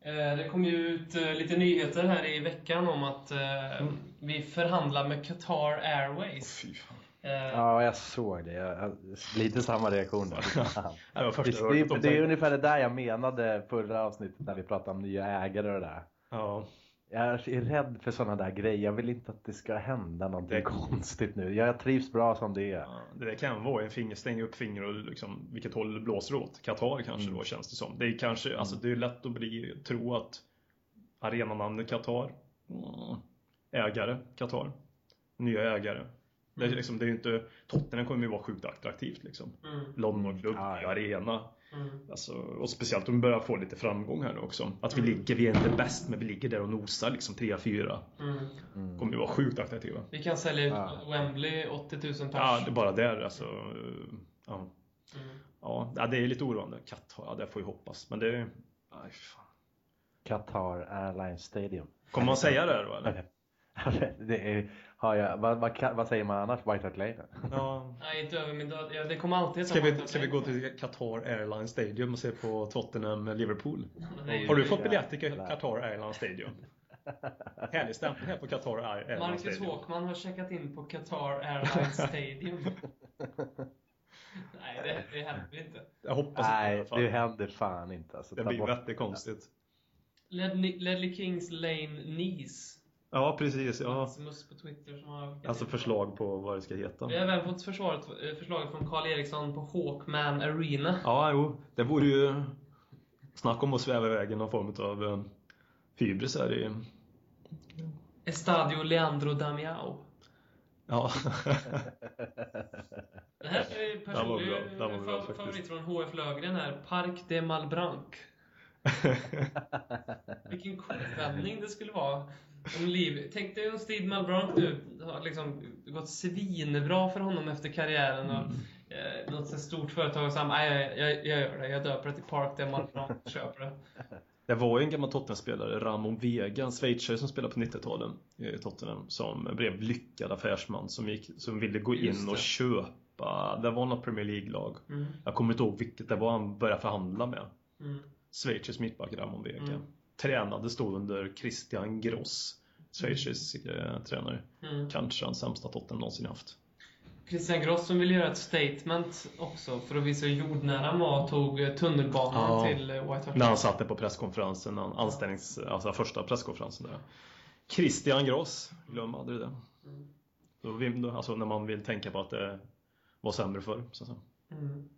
Eh, Det kom ju ut eh, lite nyheter här i veckan om att eh, vi förhandlar med Qatar Airways. Fy fan. Eh, Ja, jag såg det. Jag, lite samma reaktion där. Det Det, är ungefär det där jag menade förra avsnittet när vi pratade om nya ägare och det där. Ja, Jag är rädd för sådana där grejer. Jag vill inte att det ska hända någonting Det- konstigt nu. Jag trivs bra som det är. ja, det där kan vara en finger, stänga upp finger och liksom vilket håll det blåser åt. Qatar kanske då känns det som. Det är kanske, alltså det är lätt att bli, tro att arenanamnet Qatar, mm, ägare Qatar, nya ägare. Det är, liksom, det är ju inte, Tottenham kommer ju vara sjukt attraktivt liksom. mm, Londonklubb, Ja, ja. arena. Mm. Alltså, och speciellt om vi börjar få lite framgång här nu också. Att vi Mm. ligger, vi är inte bäst, men vi ligger där och nosar liksom 3-4. Mm. Kommer ju vara sjukt attraktiva. Vi kan sälja ut Ja. Wembley 80 000 pers. Ja, det är bara där alltså. Ja, Mm. ja det är lite oroande. Qatar, ja det får vi hoppas. Men det... Nej, fan. Qatar Airlines Stadium. Kommer man säga det då eller? det är, har jag, vad, vad, vad säger man annars? White Hart Lane? Ja. Nej, inte över min död. Ja, det kommer alltid Ska vi, ska vi gå till Qatar Airlines Stadium och se på Tottenham Liverpool? Nej, Har du fått biljett till Qatar Airlines Stadium? Härlig stämpel här på Qatar Airlines Marcus Stadium. Håkman har checkat in på Qatar Airlines Stadium. Nej, Nej, det, det händer inte. Jag hoppas inte Nej, alla fall. det händer fan inte. Alltså, Det blir jättekonstigt. Ledley Kings Lane Nice. Ja, precis. Ja. Maximus på Twitter som har Alltså förslag på vad det ska heta. Vi har även fått försvaret, eh, förslaget från Karl Eriksson på Hawkman Arena. Ja, jo. Det vore ju... Snack om att sväva iväg i någon form av hybris här i... Estadio Leandro Damiao. Ja. Det här är personlig faktiskt. favorit från HF Lögren här. Parc de Malbranc. Vilken cool vändning det skulle vara. Liv. Tänk dig om Steve Malbranc nu har liksom gått svinbra för honom efter karriären. Och, eh, något stort företag som nej, jag, jag, jag gör det. Jag döper det till Parc de Malbranc. Köper det. Det var ju en gammal Tottenham-spelare, Ramon Vega, en schweizare som spelade på 90-talet i Tottenham, som blev lyckad affärsman som, gick, som ville gå in och köpa, det var något Premier League-lag. Mm. Jag kommer inte ihåg vilket det var han började förhandla med. Mm. Schweizisk mittback Ramon Vega. Mm. Tränade stod under Christian Gross, schweizisk eh, tränare. Mm. Kanske den sämsta Tottenham någonsin haft. Christian Gross som vill göra ett statement också för att visa hur jordnära han var tog eh, tunnelbanan Ja. till eh, White Hart När han satt där på presskonferensen, anställnings, alltså första presskonferensen där. Christian Gross, glöm aldrig det. Mm. Då alltså när man vill tänka på att det var sämre förr. Så, så. Mm.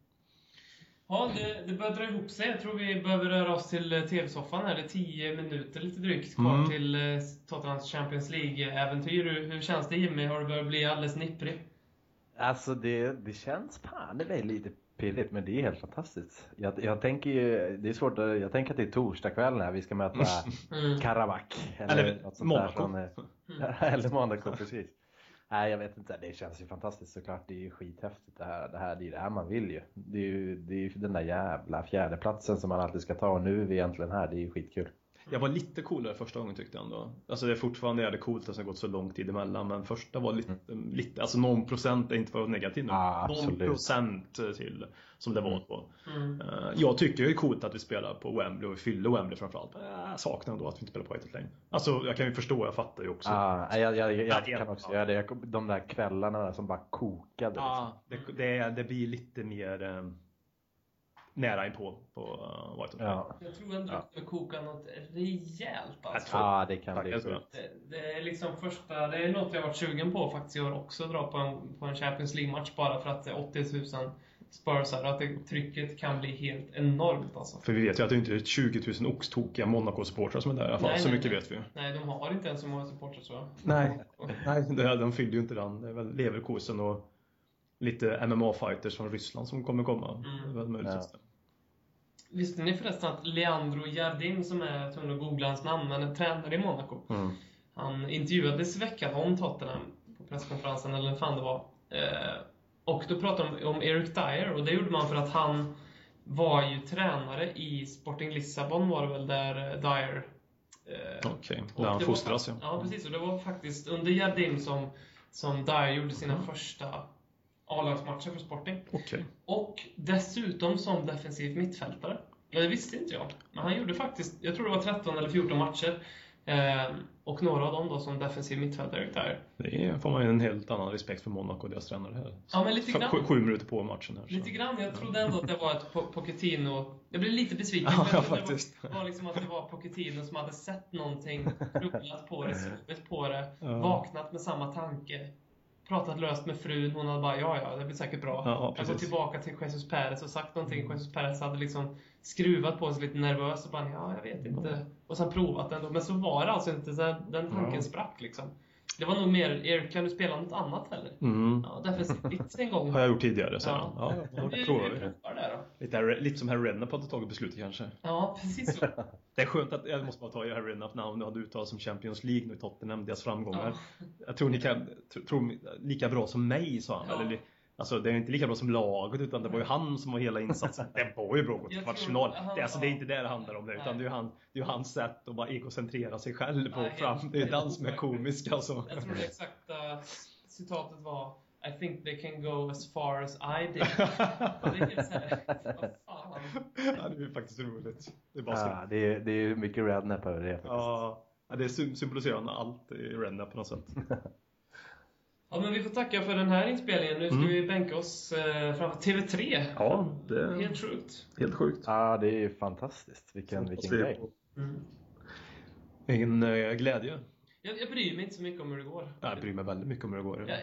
Ja, det, det börjar dra ihop sig. Jag tror vi behöver röra oss till eh, TV-soffan här. Det är 10 minuter lite drygt kvar Mm. till eh, Tottenhams Champions League-äventyr. Hur, hur känns det Jimmy? Har du börjat bli alldeles nipprig? Alltså det, det känns fan det är lite pirrigt men det är helt fantastiskt. Jag, jag tänker ju, det är svårt att, jag tänker att det är torsdag kväll när vi ska möta Mm. Karabak. Eller något sånt Monaco. Där från, eh, eller Monaco, precis. Nej jag vet inte, det känns ju fantastiskt såklart. Det är ju skithäftigt det här. Det, här, det är det här man vill ju. Det är ju, det är ju den där jävla fjärdeplatsen som man alltid ska ta och nu är vi egentligen här. Det är ju skitkul. Jag var lite coolare första gången tyckte jag ändå. Alltså det är fortfarande jävligt coolt att det har gått så lång tid emellan men första var lite, lite alltså någon procent är inte för att vara negativ nu. Ah, någon absolut. procent till som det var då. Mm. Eh, Jag tycker det är coolt att vi spelar på Wembley och vi fyller Wembley framförallt. Men Jag saknar ändå att vi inte spelar på White Hart Lane. Alltså jag kan ju förstå, jag fattar ju också. Ah, jag, jag, jag, jag Ja, kan också göra det. De där kvällarna där som bara kokade. liksom. Ja, det, det, det blir lite mer eh, nära inpå på uh, White Hart Lane. Ja, Jag tror ändå Ja. att det kokar något rejält Jag alltså. tror- ah, det kan Tack, bli jag tror. Det, det är liksom första, det är något jag varit sugen på faktiskt i år också, att dra på en, på en Champions League-match bara för att det är 80 000 Spursar och att det, trycket kan bli helt enormt alltså. För vi vet ju att det inte är 20 000 oxtokiga Monaco-supportrar som är där i alla fall. Nej, så nej, mycket nej. vet vi. Nej, de har inte ens så många supportrar så. Nej, nej det, de fyller ju inte den. Det är väl Leverkusen och lite MMA-fighters från Ryssland som kommer komma. Mm. Ja. det. Visste ni förresten att Leandro Jardin, som är, jag tvungen att googla hans namn, men är tränare i Monaco. Mm. Han intervjuades i veckan om Tottenham på presskonferensen, eller vad fan det var. Eh, och då pratade de om Eric Dyer, och det gjorde man för att han var ju tränare i Sporting Lissabon, var det väl, där eh, Dyer eh, Okej, och där han fostras ja. Ja, precis. Och det var faktiskt under Jardin som, som Dyer gjorde sina Mhm. första A-lagsmatcher för Sporting. Okej. Och dessutom som defensiv mittfältare. Ja, det visste inte jag. Men han gjorde faktiskt, jag tror det var 13 eller 14 matcher. Eh, och några av dem då som defensiv mittfältare Dyer. Det är, får man ju en helt annan respekt för Monaco och deras tränare här. Ja, men lite grann. sju, sju minuter på matchen här. så. Lite grann. Jag trodde ändå att det var ett Po- Pochettino... Jag blev lite besviken. Ja, ja, var- faktiskt. Det var liksom att det var Pochettino som hade sett någonting, grubblat på det, sovit på det, Ja. vaknat med samma tanke. Pratat löst med frun, hon hade bara ja, ja, det blir säkert bra. Ja, ja, jag precis. tillbaka till Jesus Perez och sagt någonting. Jesus Perez hade liksom skruvat på sig lite nervös och bara ja, jag vet inte. Och sen provat ändå. Men så var det alltså inte. Så den tanken Ja. sprack liksom. Det var nog mer, Erik, kan du spela något annat eller? Mm. Ja, defensivt en gång. Har jag gjort tidigare, så Ja. ja. ja, då provar vi det. Lite, som Harry Redknapp hade tagit beslutet kanske. Ja, precis så. Det är skönt att, jag måste bara ta Harry Redknapp när han hade uttalat som Champions League nu Tottenham, deras framgångar. Ja. Jag tror ni kan, tr- tror lika bra som mig, sa han. Eller, alltså det är inte lika bra som laget, utan det var ju han som var hela insatsen. Det var ju bra att gå till kvartsfinal. Det, är alltså, det är inte det det handlar om, det, utan det är ju han, det är ju hans sätt att bara egocentrera sig själv på fram. Det är helt den som är komisk alltså. Jag tror det exakta citatet var I think they can go as far as I did. Det är vad fan. Ja, det är ju faktiskt roligt. Det är bara Ja, det, är, det är mycket rednap över det faktiskt. Ja, det sym- symboliserar allt i Redknapp på något sätt. Ja, men vi får tacka för den här inspelningen. Nu ska Mm. vi bänka oss eh, framför TV3. Ja, det är Helt sjukt. helt sjukt. Ja, det är fantastiskt. Vilken, vilken grej. Mm. En eh, glädje. Jag, jag bryr mig inte så mycket om hur det går. Jag bryr mig väldigt mycket om hur det går. Jag, jag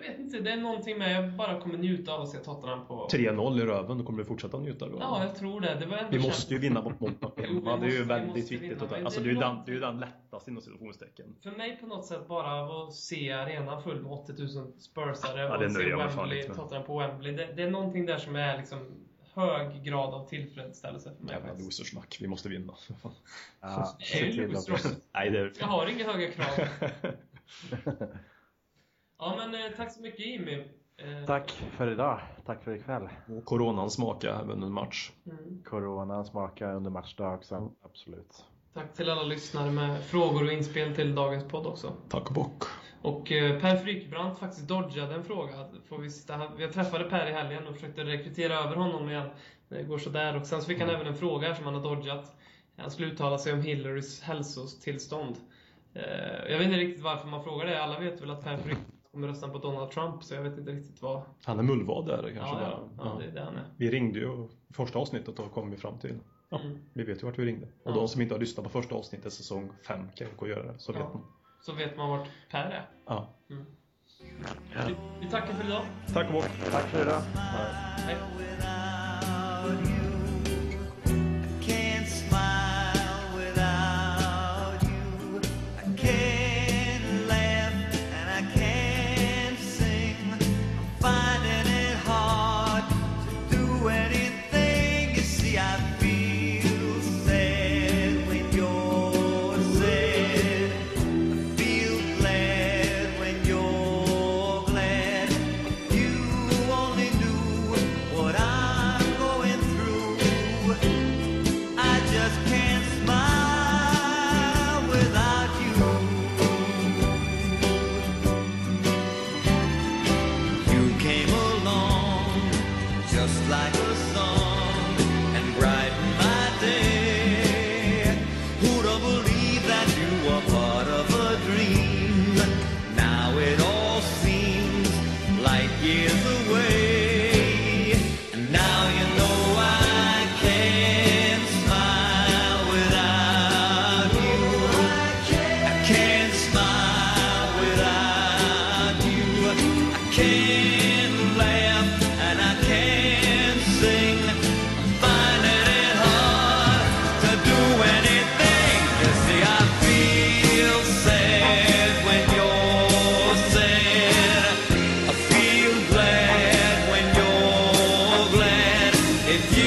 vet inte, det är någonting med jag bara kommer njuta av att se Tottenham på... 3-0 i röven, då kommer du fortsätta njuta då? Ja, jag tror det. Det var Vi måste ju vinna mot vi hemma. Det är ju vi väldigt viktigt. vinna, Alltså, det det är ju den, det är ju den lättaste inom citationstecken. För mig på något sätt bara av att se arenan full med 80 000 Spursare Ja, det och se jag Wembley, med. Tottenham på Wembley. Det, det är någonting där som är liksom hög grad av tillfredsställelse för mig. Jävla losersnack, vi måste vinna. Ja, Det är ju. Nej, det är... Jag har inga höga krav. Ja, men eh, tack så mycket Jimmy. Eh, Tack för idag. Tack för ikväll. Och coronan smakar även en match. Mm. Coronan smakar under matchdag också. Absolut. Tack till alla lyssnare med frågor och inspel till dagens podd också. Tack och bock. Och eh, Per Frykbrant faktiskt dodgade en fråga. Får vi, sitta, jag träffade Per i helgen och försökte rekrytera över honom igen. Det går sådär. Och sen så fick han även en fråga som han har dodgat. Han skulle uttala sig om Hillarys hälsotillstånd. Jag vet inte riktigt varför man frågar det. Alla vet väl att Per Frykbrant kommer rösta på Donald Trump, så jag vet inte riktigt vad... Han är mullvad där kanske Ja, bara. ja, ja, det är det han är. Vi ringde ju första avsnittet och kom vi fram till. Ja, Mm. Vi vet ju vart vi ringde. Och Ja. de som inte har lyssnat på första avsnittet säsong 5 kan gå och göra det. Så vet man. Så vet man vart Per är. Ja. Mm. Vi, vi tackar för idag. Tack och bock. Tack för idag. Hej. with you.